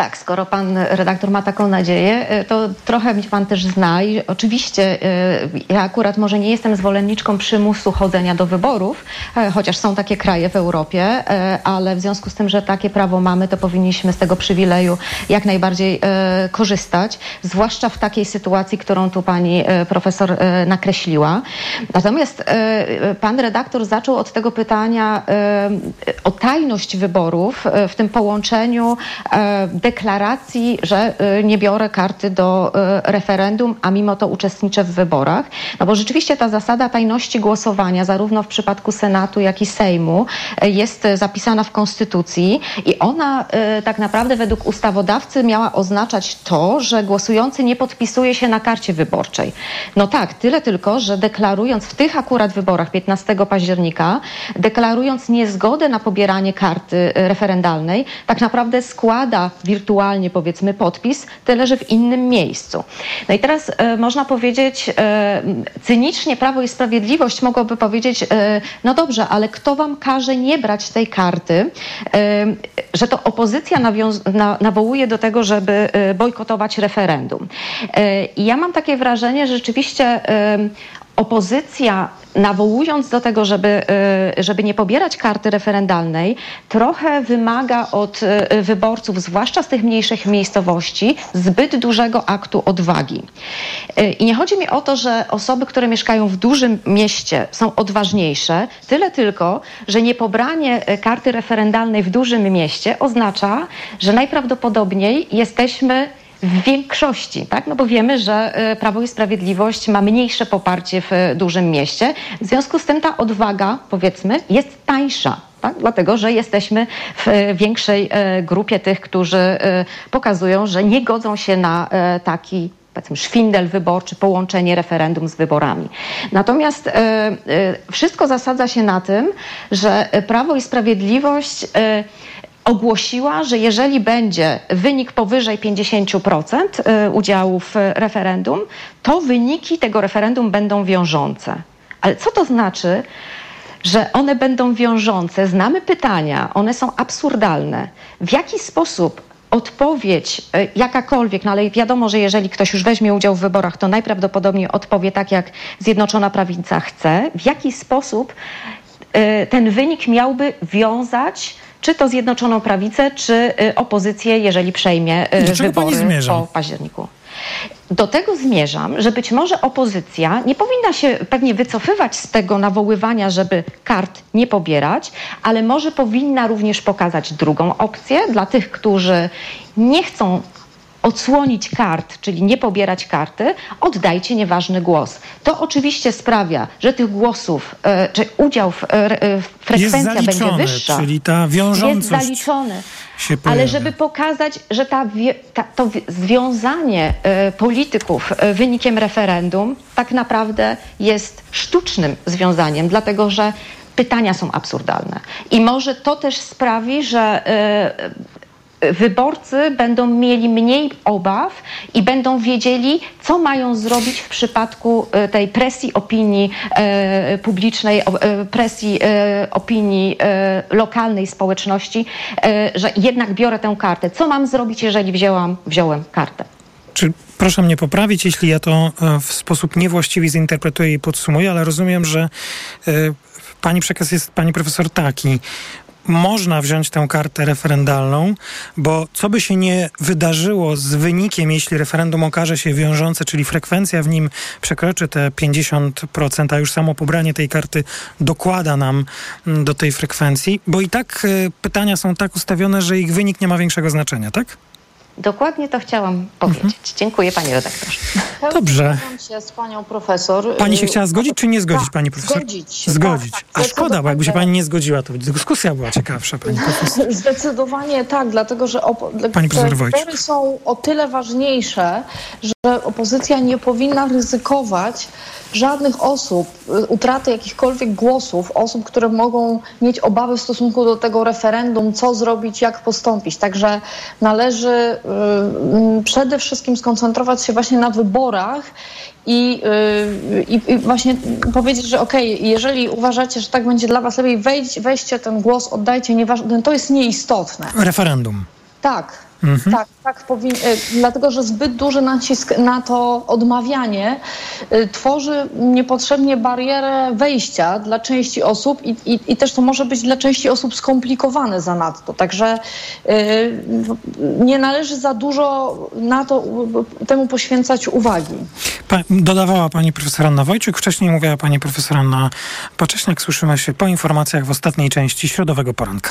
Tak, skoro pan redaktor ma taką nadzieję, y, to trochę mnie pan też zna i oczywiście y, ja akurat może nie jestem zwolenniczką przymusu chodzenia do wyborów, e, chociaż są takie kraje w Europie, e, ale w związku z tym, że takie prawo mamy, to powinniśmy z tego przywileju jak najbardziej e, korzystać, zwłaszcza w takiej sytuacji, którą tu pani e, profesor e, nakreśliła. Natomiast e, pan redaktor zaczął od tego pytania e, o tajność wyborów e, w tym połączeniu e, deklaracji, że y, nie biorę karty do y, referendum, a mimo to uczestniczę w wyborach. No bo rzeczywiście ta zasada tajności głosowania, zarówno w przypadku Senatu, jak i Sejmu, y, jest zapisana w Konstytucji i ona tak naprawdę według ustawodawcy miała oznaczać to, że głosujący nie podpisuje się na karcie wyborczej. No tak, tyle tylko, że deklarując w tych akurat wyborach 15 października, deklarując niezgodę na pobieranie karty referendalnej, tak naprawdę składa wirtualnie wirtualnie powiedzmy podpis, tyle że w innym miejscu. No i teraz e, można powiedzieć, e, cynicznie Prawo i Sprawiedliwość mogłoby powiedzieć, e, no dobrze, ale kto wam każe nie brać tej karty, e, że to opozycja nawiąz- na, nawołuje do tego, żeby e, bojkotować referendum. E, I ja mam takie wrażenie, że rzeczywiście opozycja nawołując do tego, żeby, y, żeby nie pobierać karty referendalnej, trochę wymaga od y, wyborców, zwłaszcza z tych mniejszych miejscowości, zbyt dużego aktu odwagi. Y, I nie chodzi mi o to, że osoby, które mieszkają w dużym mieście są odważniejsze, tyle tylko, że niepobranie y, karty referendalnej w dużym mieście oznacza, że najprawdopodobniej jesteśmy w większości, tak? No bo wiemy, że e, Prawo i Sprawiedliwość ma mniejsze poparcie w e, dużym mieście. W związku z tym ta odwaga, powiedzmy, jest tańsza. Tak? Dlatego, że jesteśmy w e, większej grupie tych, którzy pokazują, że nie godzą się na taki powiedzmy szwindel wyborczy, połączenie referendum z wyborami. Natomiast wszystko zasadza się na tym, że Prawo i Sprawiedliwość ogłosiła, że jeżeli będzie wynik powyżej 50% y, udziału w referendum, to wyniki tego referendum będą wiążące. Ale co to znaczy, że one będą wiążące? Znamy pytania, one są absurdalne. W jaki sposób odpowiedź y, jakakolwiek, no ale wiadomo, że jeżeli ktoś już weźmie udział w wyborach, to najprawdopodobniej odpowie tak, jak Zjednoczona Prawica chce. W jaki sposób y, ten wynik miałby wiązać czy to Zjednoczoną Prawicę, czy y, opozycję, jeżeli przejmie y,
Do
wybory po październiku. Do tego zmierzam, że być może opozycja nie powinna się pewnie wycofywać z tego nawoływania, żeby kart nie pobierać, ale może powinna również pokazać drugą opcję dla tych, którzy nie chcą odsłonić kart, czyli nie pobierać karty, oddajcie nieważny głos. To oczywiście sprawia, że tych głosów, e, czy udział w, e, e, w frekwencja będzie
zaliczony,
wyższa.
czyli ta
Jest
wiążącość
zaliczony.
się
Ale żeby pokazać, że ta, ta, to wi- związanie polityków wynikiem referendum tak naprawdę jest sztucznym związaniem, dlatego że pytania są absurdalne. I może to też sprawi, że wyborcy będą mieli mniej obaw i będą wiedzieli, co mają zrobić w przypadku e, tej presji opinii e, publicznej, e, presji opinii lokalnej społeczności, że jednak biorę tę kartę. Co mam zrobić, jeżeli wzięłam, wziąłem kartę?
Czy proszę mnie poprawić, jeśli ja to w sposób niewłaściwy zinterpretuję i podsumuję, ale rozumiem, że pani przekaz jest, pani profesor, taki. Można wziąć tę kartę referendalną, bo co by się nie wydarzyło z wynikiem, jeśli referendum okaże się wiążące, czyli frekwencja w nim przekroczy te 50%, a już samo pobranie tej karty dokłada nam mm, do tej frekwencji, bo i tak e, pytania są tak ustawione, że ich wynik nie ma większego znaczenia, tak?
Dokładnie to chciałam powiedzieć. Dziękuję pani redaktorze.
Dobrze.
Zgadzam się z panią profesor.
Pani się
Y,
chciała zgodzić, czy nie zgodzić,
tak,
pani profesor?
Zgodzić.
Zgodzić.
Tak,
A
tak,
szkoda, bo jakby się pani nie zgodziła, to dyskusja była ciekawsza, pani profesor.
Zdecydowanie tak, dlatego że
Pani profesor
te są o tyle ważniejsze, że opozycja nie powinna ryzykować żadnych osób, y, utraty jakichkolwiek głosów, osób, które mogą mieć obawy w stosunku do tego referendum, co zrobić, jak postąpić. Także należy y, przede wszystkim skoncentrować się właśnie na wyborach i, y, właśnie powiedzieć, że okej, jeżeli uważacie, że tak będzie dla was lepiej, wejdź, weźcie ten głos, oddajcie, nieważne, to jest nieistotne.
Referendum.
Tak.
Mhm.
Tak, tak powin... y, dlatego że zbyt duży nacisk na to odmawianie y, tworzy niepotrzebnie barierę wejścia dla części osób i, i, i też to może być dla części osób skomplikowane zanadto. Także y, nie należy za dużo na to temu poświęcać uwagi.
Pa, dodawała pani profesor Anna Wojciuk, wcześniej mówiła pani profesor Anna Pacześniak. Słyszymy się po informacjach w ostatniej części środowego poranka.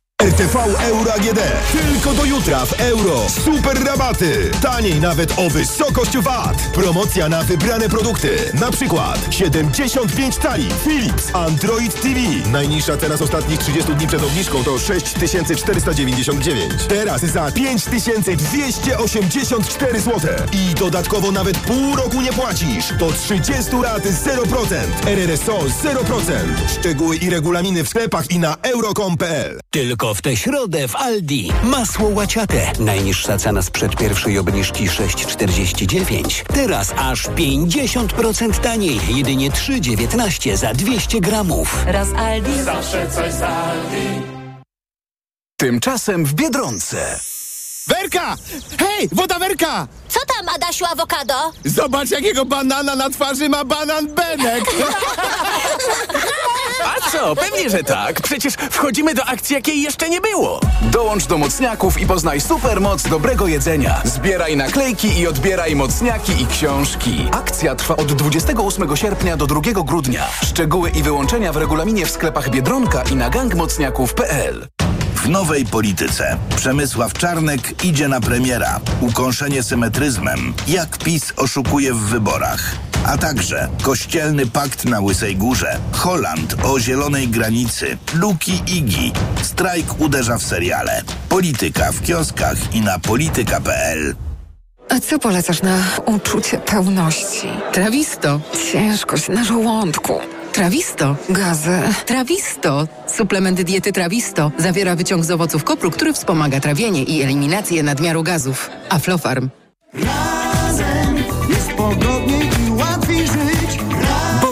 RTV Euro AGD. Tylko do jutra w euro. Super rabaty. Taniej nawet o wysokość VAT. Promocja na wybrane produkty. Na przykład 75 tali Philips Android TV. Najniższa teraz ostatnich 30 dni przed obniżką to 6499. Teraz za 5284 zł. I dodatkowo nawet pół roku nie płacisz. Do 30 lat 0%. RRSO 0%. Szczegóły i regulaminy w sklepach i na euro.com.pl.
Tylko w tę środę w Aldi. Masło łaciate. Najniższa cena sprzed pierwszej obniżki 6,49. Teraz aż 50% taniej. Jedynie 3,19 za 200 gramów.
Raz Aldi.
Zawsze coś z Aldi.
Tymczasem w Biedronce.
Werka! Hej, woda Werka!
Co tam, Adasiu Awokado?
Zobacz, jakiego banana na twarzy ma banan Benek!
A co? Pewnie, że tak. Przecież wchodzimy do akcji, jakiej jeszcze nie było. Dołącz do mocniaków i poznaj supermoc dobrego jedzenia. Zbieraj naklejki i odbieraj mocniaki i książki. Akcja trwa od 28 sierpnia do 2 grudnia. Szczegóły i wyłączenia w regulaminie w sklepach Biedronka i na gangmocniaków.pl.
W nowej polityce Przemysław Czarnek idzie na premiera. Ukąszenie symetryzmem. Jak PiS oszukuje w wyborach. A także kościelny pakt na Łysej Górze. Holand o zielonej granicy. Luki Igi. Strajk uderza w seriale. Polityka w kioskach i na polityka.pl.
A co polecasz na uczucie pełności?
Trawisto.
Ciężkość na żołądku.
Trawisto.
Gazy.
Trawisto. Suplement diety Trawisto zawiera wyciąg z owoców kopru, który wspomaga trawienie i eliminację nadmiaru gazów. Aflofarm.
Razem jest pogodniej.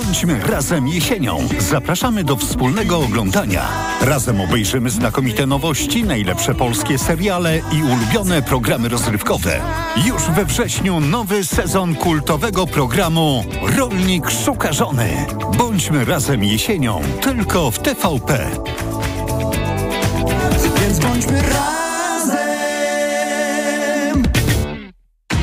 Bądźmy razem jesienią. Zapraszamy do wspólnego oglądania. Razem obejrzymy znakomite nowości, najlepsze polskie seriale i ulubione programy rozrywkowe. Już we wrześniu nowy sezon kultowego programu Rolnik szuka żony. Bądźmy razem jesienią, tylko w TVP.
Więc bądźmy razem.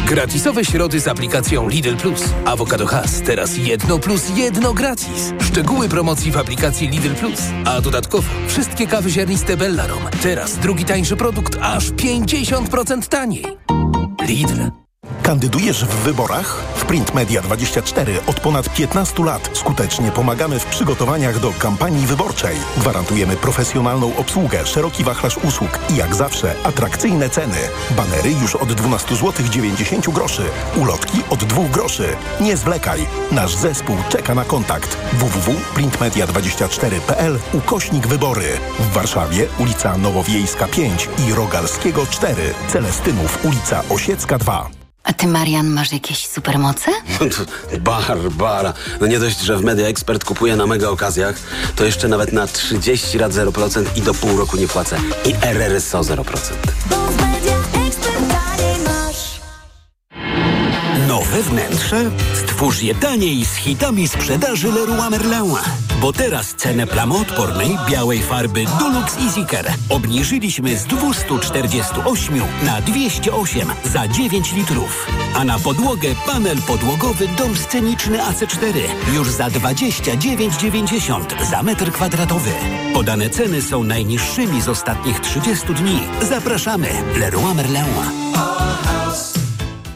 Gratisowe środy z aplikacją Lidl Plus. Awokado Has teraz jedno plus jedno gratis. Szczegóły promocji w aplikacji Lidl Plus. A dodatkowo wszystkie kawy ziarniste Bellarom. Teraz drugi tańszy produkt aż 50% taniej. Lidl.
Kandydujesz w wyborach? Print Media 24 od ponad 15 lat skutecznie pomagamy w przygotowaniach do kampanii wyborczej. Gwarantujemy profesjonalną obsługę, szeroki wachlarz usług i jak zawsze atrakcyjne ceny. Banery już od 12 zł 90 groszy. Ulotki od 2 groszy. Nie zwlekaj. Nasz zespół czeka na kontakt. www.printmedia24.pl ukośnik wybory. W Warszawie ulica Nowowiejska 5 i Rogalskiego 4. Celestynów ulica Osiecka 2.
A ty, Marian, masz jakieś supermoce?
Barbara. No nie dość, że w Media Expert kupuję na mega okazjach, to jeszcze nawet na 30 lat 0% i do pół roku nie płacę. I RRSO 0%.
Nowe wnętrze? Stwórz je taniej z hitami sprzedaży Leroy Merlin. Bo teraz cenę plamoodpornej białej farby Dulux EasyCare obniżyliśmy z 248 na 208 za 9 litrów. A na podłogę panel podłogowy dom sceniczny AC4 już za 29,90 za metr kwadratowy. Podane ceny są najniższymi z ostatnich 30 dni. Zapraszamy. Leroy Merlin.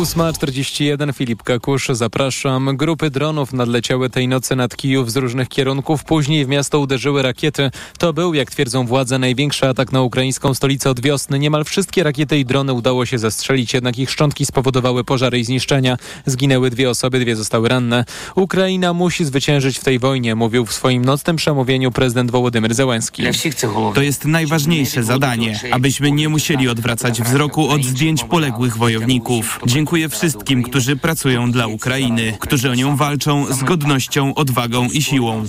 8.41 Filip Kakusz, zapraszam. Grupy dronów nadleciały tej nocy nad Kijów z różnych kierunków. Później w miasto uderzyły rakiety. To był, jak twierdzą władze, największy atak na ukraińską stolicę od wiosny. Niemal wszystkie rakiety i drony udało się zestrzelić, jednak ich szczątki spowodowały pożary i zniszczenia. Zginęły dwie osoby, dwie zostały ranne. Ukraina musi zwyciężyć w tej wojnie, mówił w swoim nocnym przemówieniu prezydent Wołodymyr Zełenski.
To jest najważniejsze zadanie, abyśmy nie musieli odwracać wzroku od zdjęć poległych wojowników. Dziękuję
dziękuję wszystkim, którzy pracują dla Ukrainy, którzy o nią walczą z godnością, odwagą i siłą.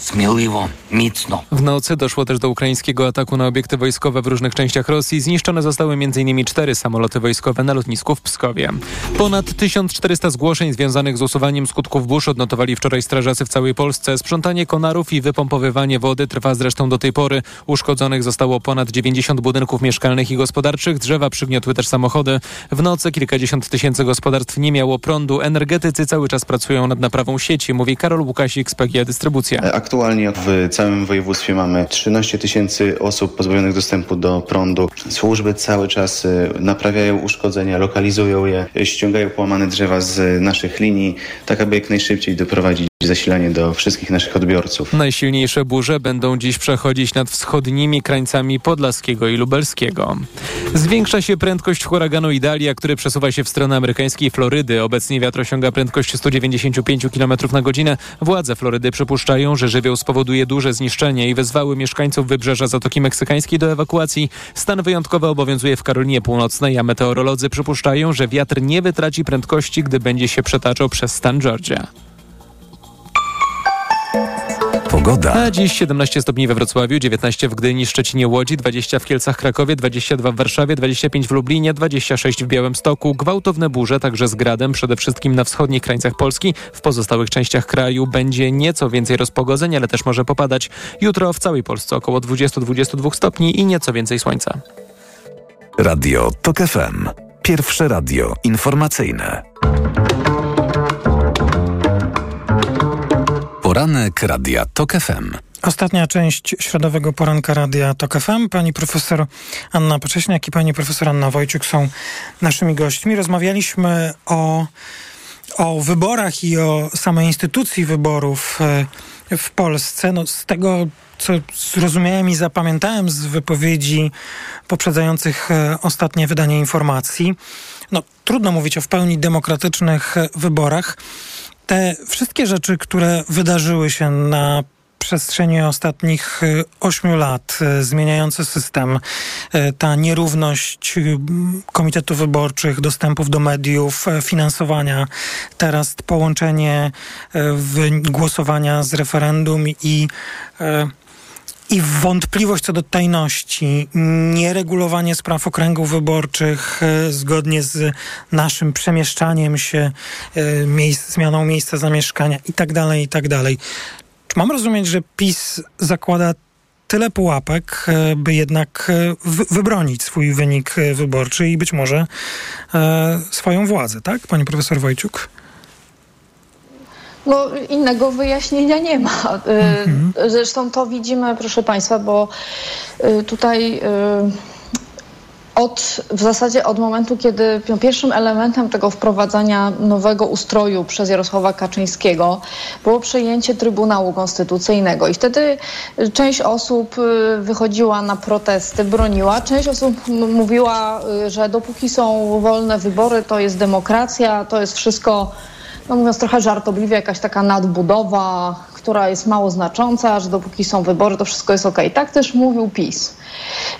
W nocy doszło też do ukraińskiego ataku na obiekty wojskowe w różnych częściach Rosji. Zniszczone zostały m.in. cztery samoloty wojskowe na lotnisku w Pskowie. Ponad 1400 zgłoszeń związanych z usuwaniem skutków burz odnotowali wczoraj strażacy w całej Polsce. Sprzątanie konarów i wypompowywanie wody trwa zresztą do tej pory. Uszkodzonych zostało ponad 90 budynków mieszkalnych i gospodarczych. Drzewa przygniotły też samochody. W nocy kilkadziesiąt tysięcy gospodarstw nie miało prądu. Energetycy cały czas pracują nad naprawą sieci, mówi Karol Łukasik z PGE Dystrybucja.
Aktualnie w całym województwie mamy 13 tysięcy osób pozbawionych dostępu do prądu. Służby cały czas y, naprawiają uszkodzenia, lokalizują je, y, ściągają połamane drzewa z naszych linii, tak aby jak najszybciej doprowadzić zasilanie do wszystkich naszych odbiorców.
Najsilniejsze burze będą dziś przechodzić nad wschodnimi krańcami Podlaskiego i Lubelskiego. Zwiększa się prędkość huraganu Idalia, który przesuwa się w stronę amerykańskiej Florydy. Obecnie wiatr osiąga prędkość 195 km na godzinę. Władze Florydy przypuszczają, że żywioł spowoduje duże zniszczenie i wezwały mieszkańców wybrzeża Zatoki Meksykańskiej do ewakuacji. Stan wyjątkowy obowiązuje w Karolinie Północnej, a meteorolodzy przypuszczają, że wiatr nie wytraci prędkości, gdy będzie się przetaczał przez stan Georgia.
Pogoda.
A dziś 17 stopni we Wrocławiu, 19 w Gdyni, Szczecinie, Łodzi, 20 w Kielcach, Krakowie, 22 w Warszawie, 25 w Lublinie, 26 w Białymstoku. Gwałtowne burze, także z gradem, przede wszystkim na wschodnich krańcach Polski. W pozostałych częściach kraju będzie nieco więcej rozpogodzeń, ale też może popadać. Jutro w całej Polsce około 20-22 stopni i nieco więcej słońca.
Radio TOK FM. Pierwsze radio informacyjne. Poranek Radia TOK FM.
Ostatnia część środowego poranka Radia TOK FM. Pani profesor Anna Pocześniak i pani profesor Anna Wojciuk są naszymi gośćmi. Rozmawialiśmy o, o wyborach i o samej instytucji wyborów e, w Polsce. No, z tego, co zrozumiałem i zapamiętałem z wypowiedzi poprzedzających e, ostatnie wydanie informacji, no, trudno mówić o w pełni demokratycznych e, wyborach te wszystkie rzeczy, które wydarzyły się na przestrzeni ostatnich ośmiu lat, zmieniający system, ta nierówność komitetów wyborczych, dostępów do mediów, finansowania, teraz połączenie głosowania z referendum i i wątpliwość co do tajności, nieregulowanie spraw okręgów wyborczych e, zgodnie z naszym przemieszczaniem się, e, miejsc, zmianą miejsca zamieszkania i tak dalej, i tak. Czy mam rozumieć, że PiS zakłada tyle pułapek, e, by jednak wybronić swój wynik wyborczy i być może swoją władzę, tak, pani profesor Wojciuk?
No, innego wyjaśnienia nie ma. Mhm. Zresztą to widzimy, proszę Państwa, bo y, tutaj y, od, w zasadzie od momentu, kiedy pierwszym elementem tego wprowadzania nowego ustroju przez Jarosława Kaczyńskiego było przejęcie Trybunału Konstytucyjnego. I wtedy część osób wychodziła na protesty, broniła. Część osób mówiła, że dopóki są wolne wybory, to jest demokracja, to jest wszystko no mówiąc trochę żartobliwie, jakaś taka nadbudowa, która jest mało znacząca, że dopóki są wybory, to wszystko jest ok. Tak też mówił PiS.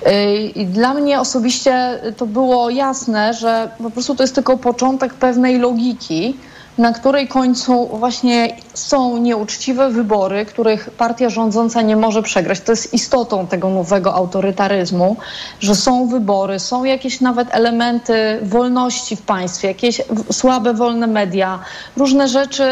Y, I dla mnie osobiście to było jasne, że po prostu to jest tylko początek pewnej logiki, na której końcu właśnie są nieuczciwe wybory, których partia rządząca nie może przegrać. To jest istotą tego nowego autorytaryzmu, że są wybory, są jakieś nawet elementy wolności w państwie, jakieś słabe, wolne media, różne rzeczy.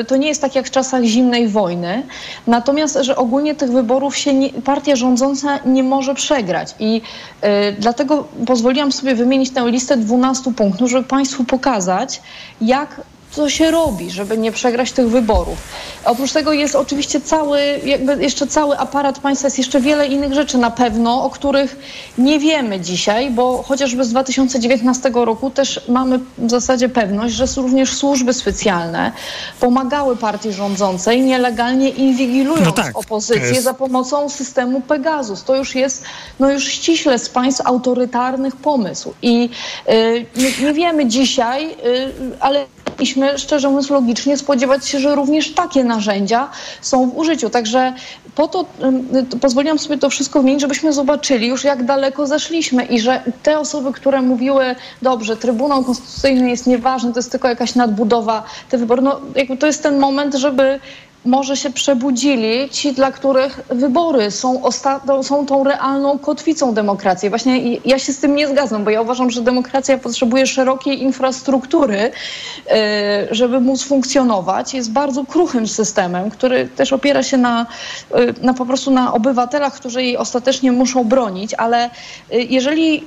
Y, to nie jest tak jak w czasach zimnej wojny. Natomiast, że ogólnie tych wyborów się nie, partia rządząca nie może przegrać. I y, dlatego pozwoliłam sobie wymienić tę listę 12 punktów, żeby Państwu pokazać, jak co się robi, żeby nie przegrać tych wyborów. Oprócz tego jest oczywiście cały, jakby jeszcze cały aparat państwa, jest jeszcze wiele innych rzeczy na pewno, o których nie wiemy dzisiaj, bo chociażby z 2019 roku też mamy w zasadzie pewność, że również służby specjalne pomagały partii rządzącej nielegalnie inwigilując no tak, opozycję jest... za pomocą systemu Pegasus. To już jest no już ściśle z państw autorytarnych pomysł. I y, nie, nie wiemy dzisiaj, y, ale powinniśmy, szczerze mówiąc, logicznie spodziewać się, że również takie narzędzia są w użyciu. Także po to, to pozwoliłam sobie to wszystko wymienić, żebyśmy zobaczyli już, jak daleko zeszliśmy i że te osoby, które mówiły, dobrze, Trybunał Konstytucyjny jest nieważny, to jest tylko jakaś nadbudowa, te wybory, no jakby to jest ten moment, żeby może się przebudzili ci, dla których wybory są, osta- są tą realną kotwicą demokracji. Właśnie ja się z tym nie zgadzam, bo ja uważam, że demokracja potrzebuje szerokiej infrastruktury, y, żeby móc funkcjonować. Jest bardzo kruchym systemem, który też opiera się na, y, na po prostu na obywatelach, którzy jej ostatecznie muszą bronić, ale y, jeżeli,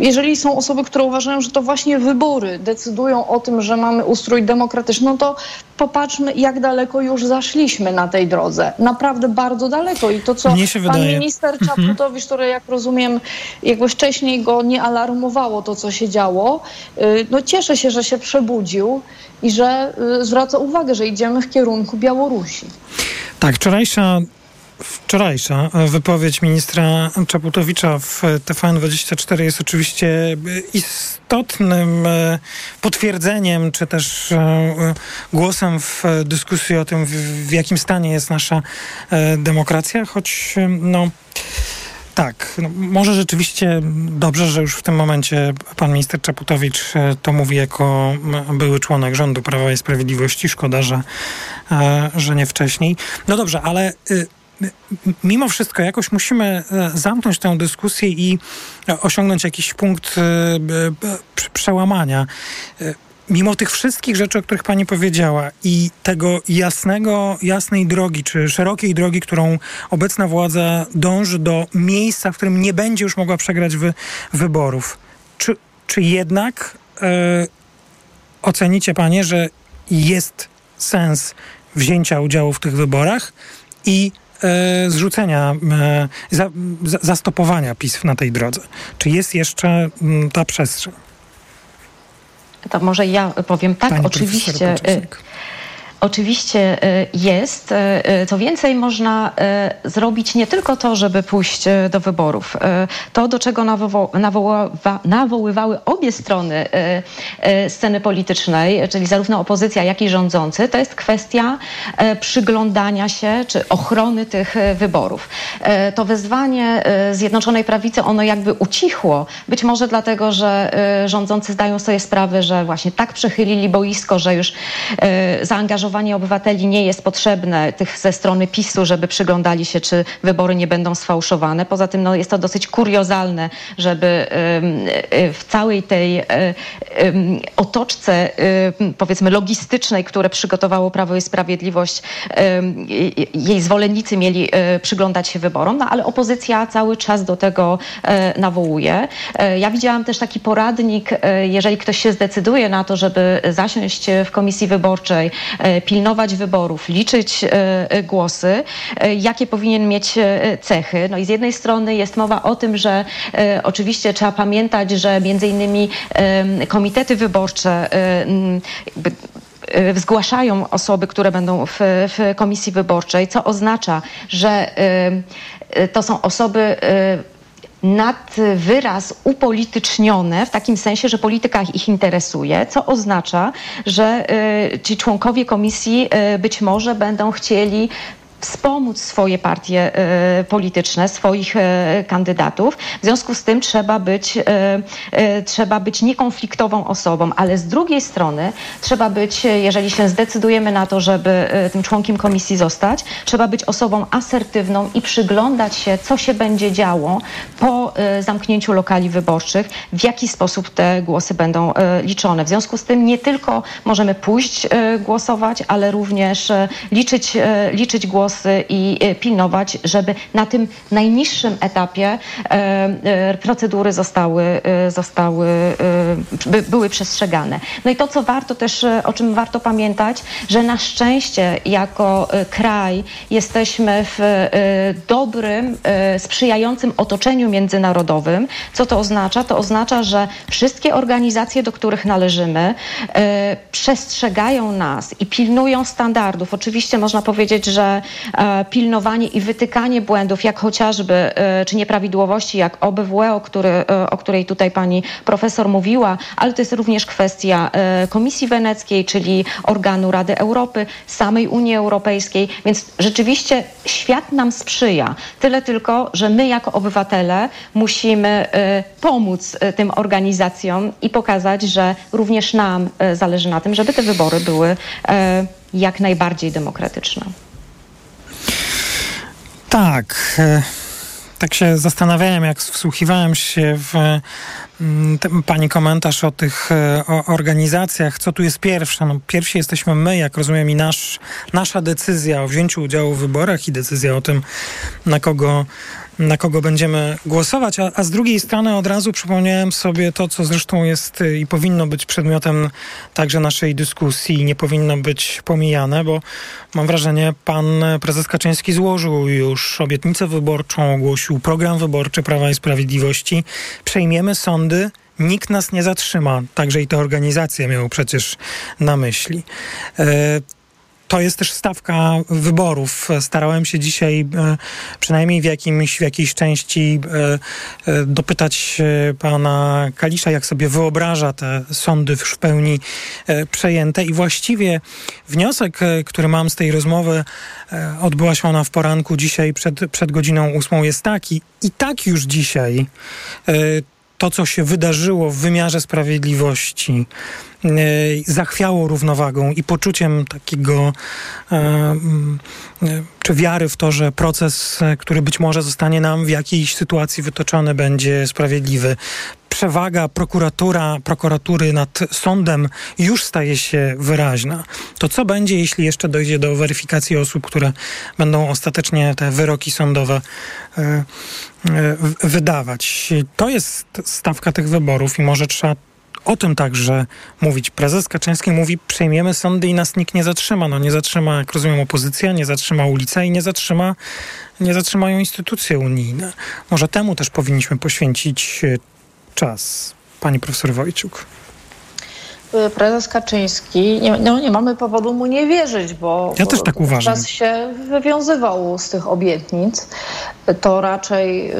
jeżeli są osoby, które uważają, że to właśnie wybory decydują o tym, że mamy ustrój demokratyczny, no to popatrzmy, jak daleko już zaszliśmy na tej drodze. Naprawdę bardzo daleko. I to, co pan minister
Mhm.
Czaputowicz, który jak rozumiem, jakby wcześniej go nie alarmowało to, co się działo, y, no cieszę się, że się przebudził i że y, zwraca uwagę, że idziemy w kierunku Białorusi.
Tak, wczorajsza, wczorajsza wypowiedź ministra Czaputowicza w TVN24 jest oczywiście istotnym e, potwierdzeniem, czy też e, głosem w dyskusji o tym, w, jakim stanie jest nasza e, demokracja, choć no. Tak, no, może rzeczywiście dobrze, że już w tym momencie pan minister Czaputowicz to mówi jako były członek rządu Prawa i Sprawiedliwości. Szkoda, że, że nie wcześniej. No dobrze, ale y, mimo wszystko jakoś musimy e, zamknąć tę dyskusję i e, osiągnąć jakiś punkt e, prze- przełamania. Mimo tych wszystkich rzeczy, o których pani powiedziała i tego jasnego, jasnej drogi, czy szerokiej drogi, którą obecna władza dąży do miejsca, w którym nie będzie już mogła przegrać wy, wyborów, czy, czy jednak ocenicie panie, że jest sens wzięcia udziału w tych wyborach i zrzucenia, e, za, za, zastopowania PiS na tej drodze? Czy jest jeszcze mm, ta przestrzeń?
To może ja powiem tak,
Pani
oczywiście. Oczywiście y, jest. Y, y, Co więcej, można zrobić nie tylko to, żeby pójść do wyborów. To, do czego nawoływały obie strony sceny politycznej, czyli zarówno opozycja, jak i rządzący, to jest kwestia przyglądania się czy ochrony tych wyborów. To wezwanie Zjednoczonej Prawicy, ono jakby ucichło. Być może dlatego, że rządzący zdają sobie sprawę, że właśnie tak przechylili boisko, że już y, zaangażowanie obywateli nie jest potrzebne tych ze strony PiSu, żeby przyglądali się, czy wybory nie będą sfałszowane. Poza tym no, jest to dosyć kuriozalne, żeby y, w całej tej ym, otoczce powiedzmy logistycznej, które przygotowało Prawo i Sprawiedliwość, jej zwolennicy mieli y, przyglądać się wyborom, no ale opozycja cały czas do tego nawołuje. Ja widziałam też taki poradnik, jeżeli ktoś się zdecyduje na to, żeby zasiąść w komisji wyborczej, pilnować wyborów, liczyć y, y, głosy, y, jakie powinien mieć cechy. No i z jednej strony jest mowa o tym, że oczywiście trzeba pamiętać, że między innymi komitety wyborcze zgłaszają osoby, które będą w, w komisji wyborczej, co oznacza, że to są osoby nad wyraz upolitycznione, w takim sensie, że polityka ich interesuje, co oznacza, że y, ci członkowie komisji y, być może będą chcieli wspomóc swoje partie y, polityczne, swoich y, kandydatów. W związku z tym trzeba być, y, trzeba być niekonfliktową osobą, ale z drugiej strony trzeba być, jeżeli się zdecydujemy na to, żeby tym członkiem komisji zostać, trzeba być osobą asertywną i przyglądać się, co się będzie działo po zamknięciu lokali wyborczych, w jaki sposób te głosy będą liczone. W związku z tym nie tylko możemy pójść głosować, ale również liczyć, liczyć głosy i y, pilnować, żeby na tym najniższym etapie y, y, procedury zostały, zostały by, były przestrzegane. No i to, co warto też, o czym warto pamiętać, że na szczęście jako kraj jesteśmy w dobrym, sprzyjającym otoczeniu międzynarodowym. Co to oznacza? To oznacza, że wszystkie organizacje, do których należymy, przestrzegają nas i pilnują standardów. Oczywiście można powiedzieć, że e, pilnowanie i wytykanie błędów, jak chociażby, e, czy nieprawidłowości, jak OBWE, o, który, e, o której tutaj pani profesor mówiła, ale to jest również kwestia e, Komisji Weneckiej, czyli organu Rady Europy, samej Unii Europejskiej, więc rzeczywiście świat nam sprzyja. Tyle tylko, że my jako obywatele musimy e, pomóc e, tym organizacjom i pokazać, że również nam e, zależy na tym, żeby te wybory były e, jak najbardziej demokratyczne.
Tak. e, Tak się zastanawiałem, jak wsłuchiwałem się w mm, pani komentarz o tych e, o organizacjach. Co tu jest pierwsze? No, pierwsi jesteśmy my, jak rozumiem, i nasz, nasza decyzja o wzięciu udziału w wyborach i decyzja o tym, na kogo, na kogo będziemy głosować. A, a z drugiej strony od razu przypomniałem sobie to, co zresztą jest y, i powinno być przedmiotem także naszej dyskusji nie powinno być pomijane, bo mam wrażenie, pan prezes Kaczyński złożył już obietnicę wyborczą, ogłosił program wyborczy Prawa i Sprawiedliwości. Przejmiemy sądy nikt nas nie zatrzyma. Także i te organizacje miały przecież na myśli. To jest też stawka wyborów. Starałem się dzisiaj e, przynajmniej w, jakimś, w jakiejś części e, e, dopytać pana Kalisza, jak sobie wyobraża te sądy w pełni przejęte i właściwie wniosek, który mam z tej rozmowy, odbyła się ona w poranku dzisiaj przed, przed godziną ósmą, jest taki. I tak już dzisiaj to, co się wydarzyło w wymiarze sprawiedliwości, e, zachwiało równowagą i poczuciem takiego e, mm, czy wiary w to, że proces, e, który być może zostanie nam w jakiejś sytuacji wytoczony, będzie sprawiedliwy. Przewaga prokuratura, prokuratury nad sądem już staje się wyraźna. To co będzie, jeśli jeszcze dojdzie do weryfikacji osób, które będą ostatecznie te wyroki sądowe e, w- wydawać? To jest stawka tych wyborów i może trzeba o tym także mówić. Prezes Kaczyński mówi, przejmiemy sądy i nas nikt nie zatrzyma. No nie zatrzyma, jak rozumiem, opozycja, nie zatrzyma ulica i nie zatrzyma, nie zatrzymają instytucje unijne. Może temu też powinniśmy poświęcić e, czas. Pani profesor Wojciuk.
Y, Prezes Kaczyński, nie, no nie mamy powodu mu nie wierzyć, bo
Ja też tak
bo
uważam.
Czas się wywiązywał z tych obietnic. To raczej y,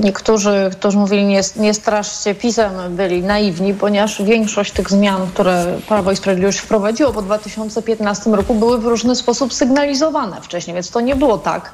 niektórzy, którzy mówili nie, nie straszcie pisem, byli naiwni, ponieważ większość tych zmian, które Prawo i Sprawiedliwość wprowadziło po 2015 roku, były w różny sposób sygnalizowane wcześniej, więc to nie było tak,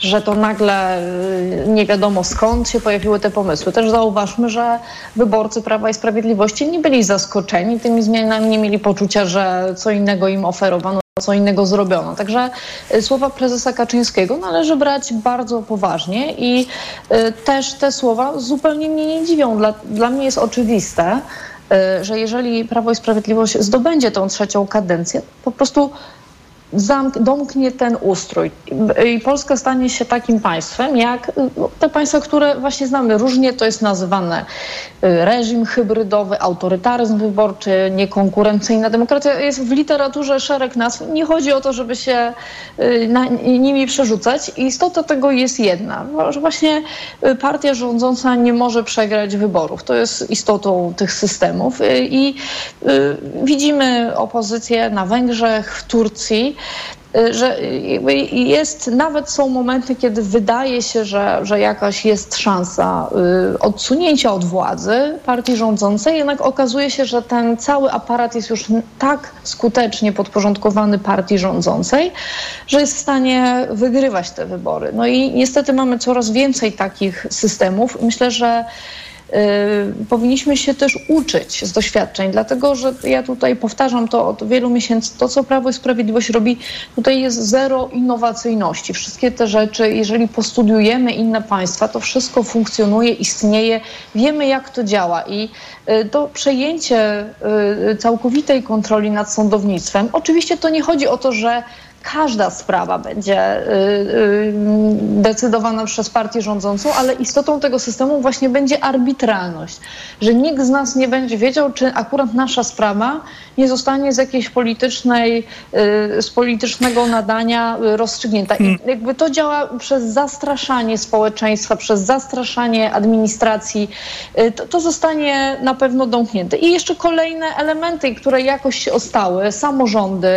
że to nagle y, nie wiadomo skąd się pojawiły te pomysły. Też zauważmy, że wyborcy Prawa i Sprawiedliwości nie byli zaskoczeni tymi zmianami, nie mieli poczucia, że co innego im oferowano, co innego zrobiono. Także y, słowa prezesa Kaczyńskiego należy brać bardzo poważnie i y, też te słowa zupełnie mnie nie dziwią. Dla, dla mnie jest oczywiste, że jeżeli Prawo i Sprawiedliwość zdobędzie tą trzecią kadencję, po prostu zamk- domknie ten ustrój. I- Polska stanie się takim państwem, jak y, te państwa, które właśnie znamy. Różnie to jest nazywane. Y, Reżim hybrydowy, autorytaryzm wyborczy, niekonkurencyjna demokracja. Jest w literaturze szereg nazw. Nie chodzi o to, żeby się y, nimi przerzucać. Istota tego jest jedna, że właśnie partia rządząca nie może przegrać wyborów. To jest istotą tych systemów. I widzimy opozycję na Węgrzech, w Turcji, że jakby jest, nawet są momenty, kiedy wydaje się, że, że jakaś jest szansa y, odsunięcia od władzy partii rządzącej, jednak okazuje się, że ten cały aparat jest już tak skutecznie podporządkowany partii rządzącej, że jest w stanie wygrywać te wybory. No i niestety mamy coraz więcej takich systemów. Myślę, że Y, powinniśmy się też uczyć z doświadczeń, dlatego że ja tutaj powtarzam to od wielu miesięcy, to co Prawo i Sprawiedliwość robi, tutaj jest zero innowacyjności. Wszystkie te rzeczy, jeżeli postudiujemy inne państwa, to wszystko funkcjonuje, istnieje, wiemy jak to działa i y, to przejęcie y, całkowitej kontroli nad sądownictwem, oczywiście to nie chodzi o to, że każda sprawa będzie y, y, decydowana przez partię rządzącą, ale istotą tego systemu właśnie będzie arbitralność, że nikt z nas nie będzie wiedział, czy akurat nasza sprawa nie zostanie z jakiejś politycznej, y, z politycznego nadania y, rozstrzygnięta. I jakby to działa przez zastraszanie społeczeństwa, przez zastraszanie administracji. Y, To, to zostanie na pewno domknięte. I jeszcze kolejne elementy, które jakoś się ostały, samorządy,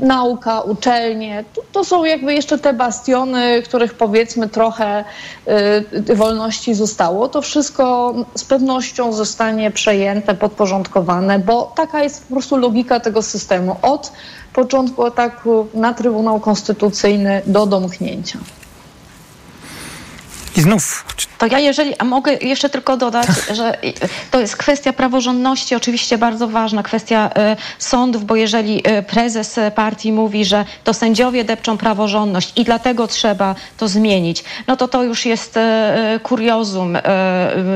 nauka, uczelnie, to, to są jakby jeszcze te bastiony, których powiedzmy trochę wolności zostało. To wszystko z pewnością zostanie przejęte, podporządkowane, bo taka jest po prostu logika tego systemu. Od początku ataku na Trybunał Konstytucyjny do domknięcia.
I znów.
To ja jeżeli, a mogę jeszcze tylko dodać, że to jest kwestia praworządności, oczywiście bardzo ważna, kwestia e, sądów, bo jeżeli e, prezes partii mówi, że to sędziowie depczą praworządność i dlatego trzeba to zmienić, no to to już jest e, kuriozum e,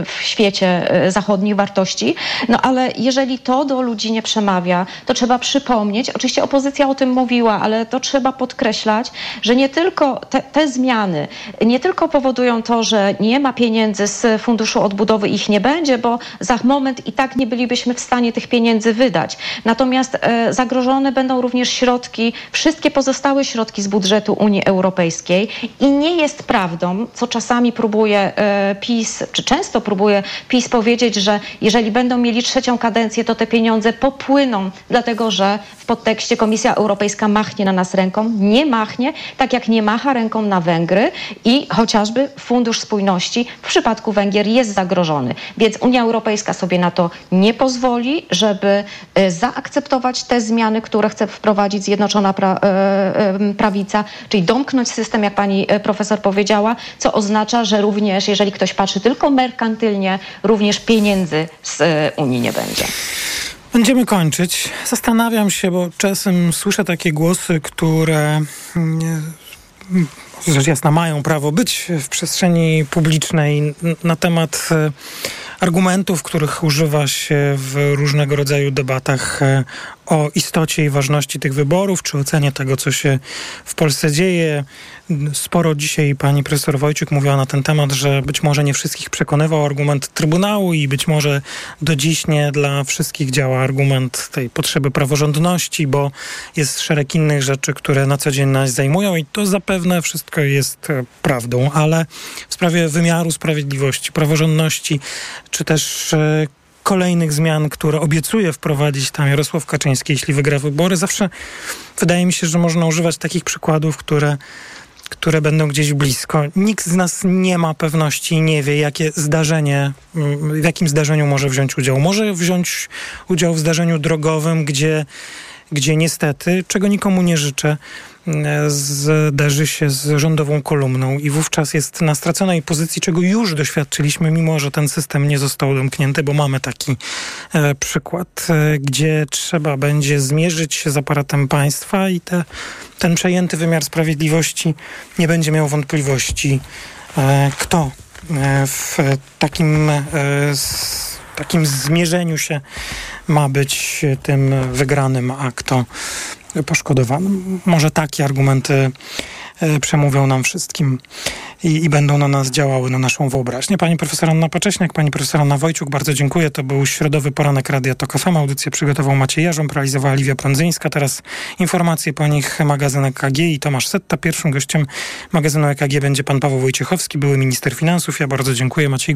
w świecie e, zachodnich wartości. No ale jeżeli to do ludzi nie przemawia, to trzeba przypomnieć, oczywiście opozycja o tym mówiła, ale to trzeba podkreślać, że nie tylko te, te zmiany, nie tylko powodują to, że nie ma pieniędzy z Funduszu Odbudowy, ich nie będzie, bo za moment i tak nie bylibyśmy w stanie tych pieniędzy wydać. Natomiast e, zagrożone będą również środki, wszystkie pozostałe środki z budżetu Unii Europejskiej i nie jest prawdą, co czasami próbuje e, PiS, czy często próbuje PiS powiedzieć, że jeżeli będą mieli trzecią kadencję, to te pieniądze popłyną, dlatego że w podtekście Komisja Europejska machnie na nas ręką. Nie machnie, tak jak nie macha ręką na Węgry i chociażby Fundusz Spójności w przypadku Węgier jest zagrożony. Więc Unia Europejska sobie na to nie pozwoli, żeby e, zaakceptować te zmiany, które chce wprowadzić Zjednoczona pra, e, e, Prawica, czyli domknąć system, jak pani profesor powiedziała, co oznacza, że również, jeżeli ktoś patrzy tylko merkantylnie, również pieniędzy z Unii nie będzie.
Będziemy kończyć. Zastanawiam się, bo czasem słyszę takie głosy, które mm, rzecz jasna mają prawo być w przestrzeni publicznej na temat e, argumentów, których używa się w różnego rodzaju debatach e, o istocie i ważności tych wyborów, czy ocenie tego, co się w Polsce dzieje. Sporo dzisiaj pani profesor Wojciuk mówiła na ten temat, że być może nie wszystkich przekonywał argument Trybunału i być może do dziś nie dla wszystkich działa argument tej potrzeby praworządności, bo jest szereg innych rzeczy, które na co dzień nas zajmują i to zapewne wszystko jest e, prawdą, ale w sprawie wymiaru sprawiedliwości, praworządności, czy też e, kolejnych zmian, które obiecuje wprowadzić tam Jarosław Kaczyński, jeśli wygra wybory, zawsze wydaje mi się, że można używać takich przykładów, które które będą gdzieś blisko. Nikt z nas nie ma pewności i nie wie, jakie zdarzenie, w jakim zdarzeniu może wziąć udział. Może wziąć udział w zdarzeniu drogowym, gdzie, gdzie niestety, czego nikomu nie życzę, zderzy się z rządową kolumną i wówczas jest na straconej pozycji, czego już doświadczyliśmy, mimo że ten system nie został domknięty, bo mamy taki e, przykład, e, gdzie trzeba będzie zmierzyć się z aparatem państwa i te, ten przejęty wymiar sprawiedliwości nie będzie miał wątpliwości, e, kto w takim, takim zmierzeniu się ma być tym wygranym, a kto poszkodowanym. Może takie argumenty e, przemówią nam wszystkim i, i będą na nas działały, na naszą wyobraźnię. Pani profesor Anna Pacześniak, pani profesor Anna Wojciuk, bardzo dziękuję. To był środowy poranek Radia Tok FM. Audycję przygotował Maciej Jarząb, realizowała Liwia Prądzyńska. Teraz informacje po nich magazyn EKG i Tomasz Setta. Pierwszym gościem magazynu EKG będzie pan Paweł Wojciechowski, były minister finansów. Ja bardzo dziękuję. Maciej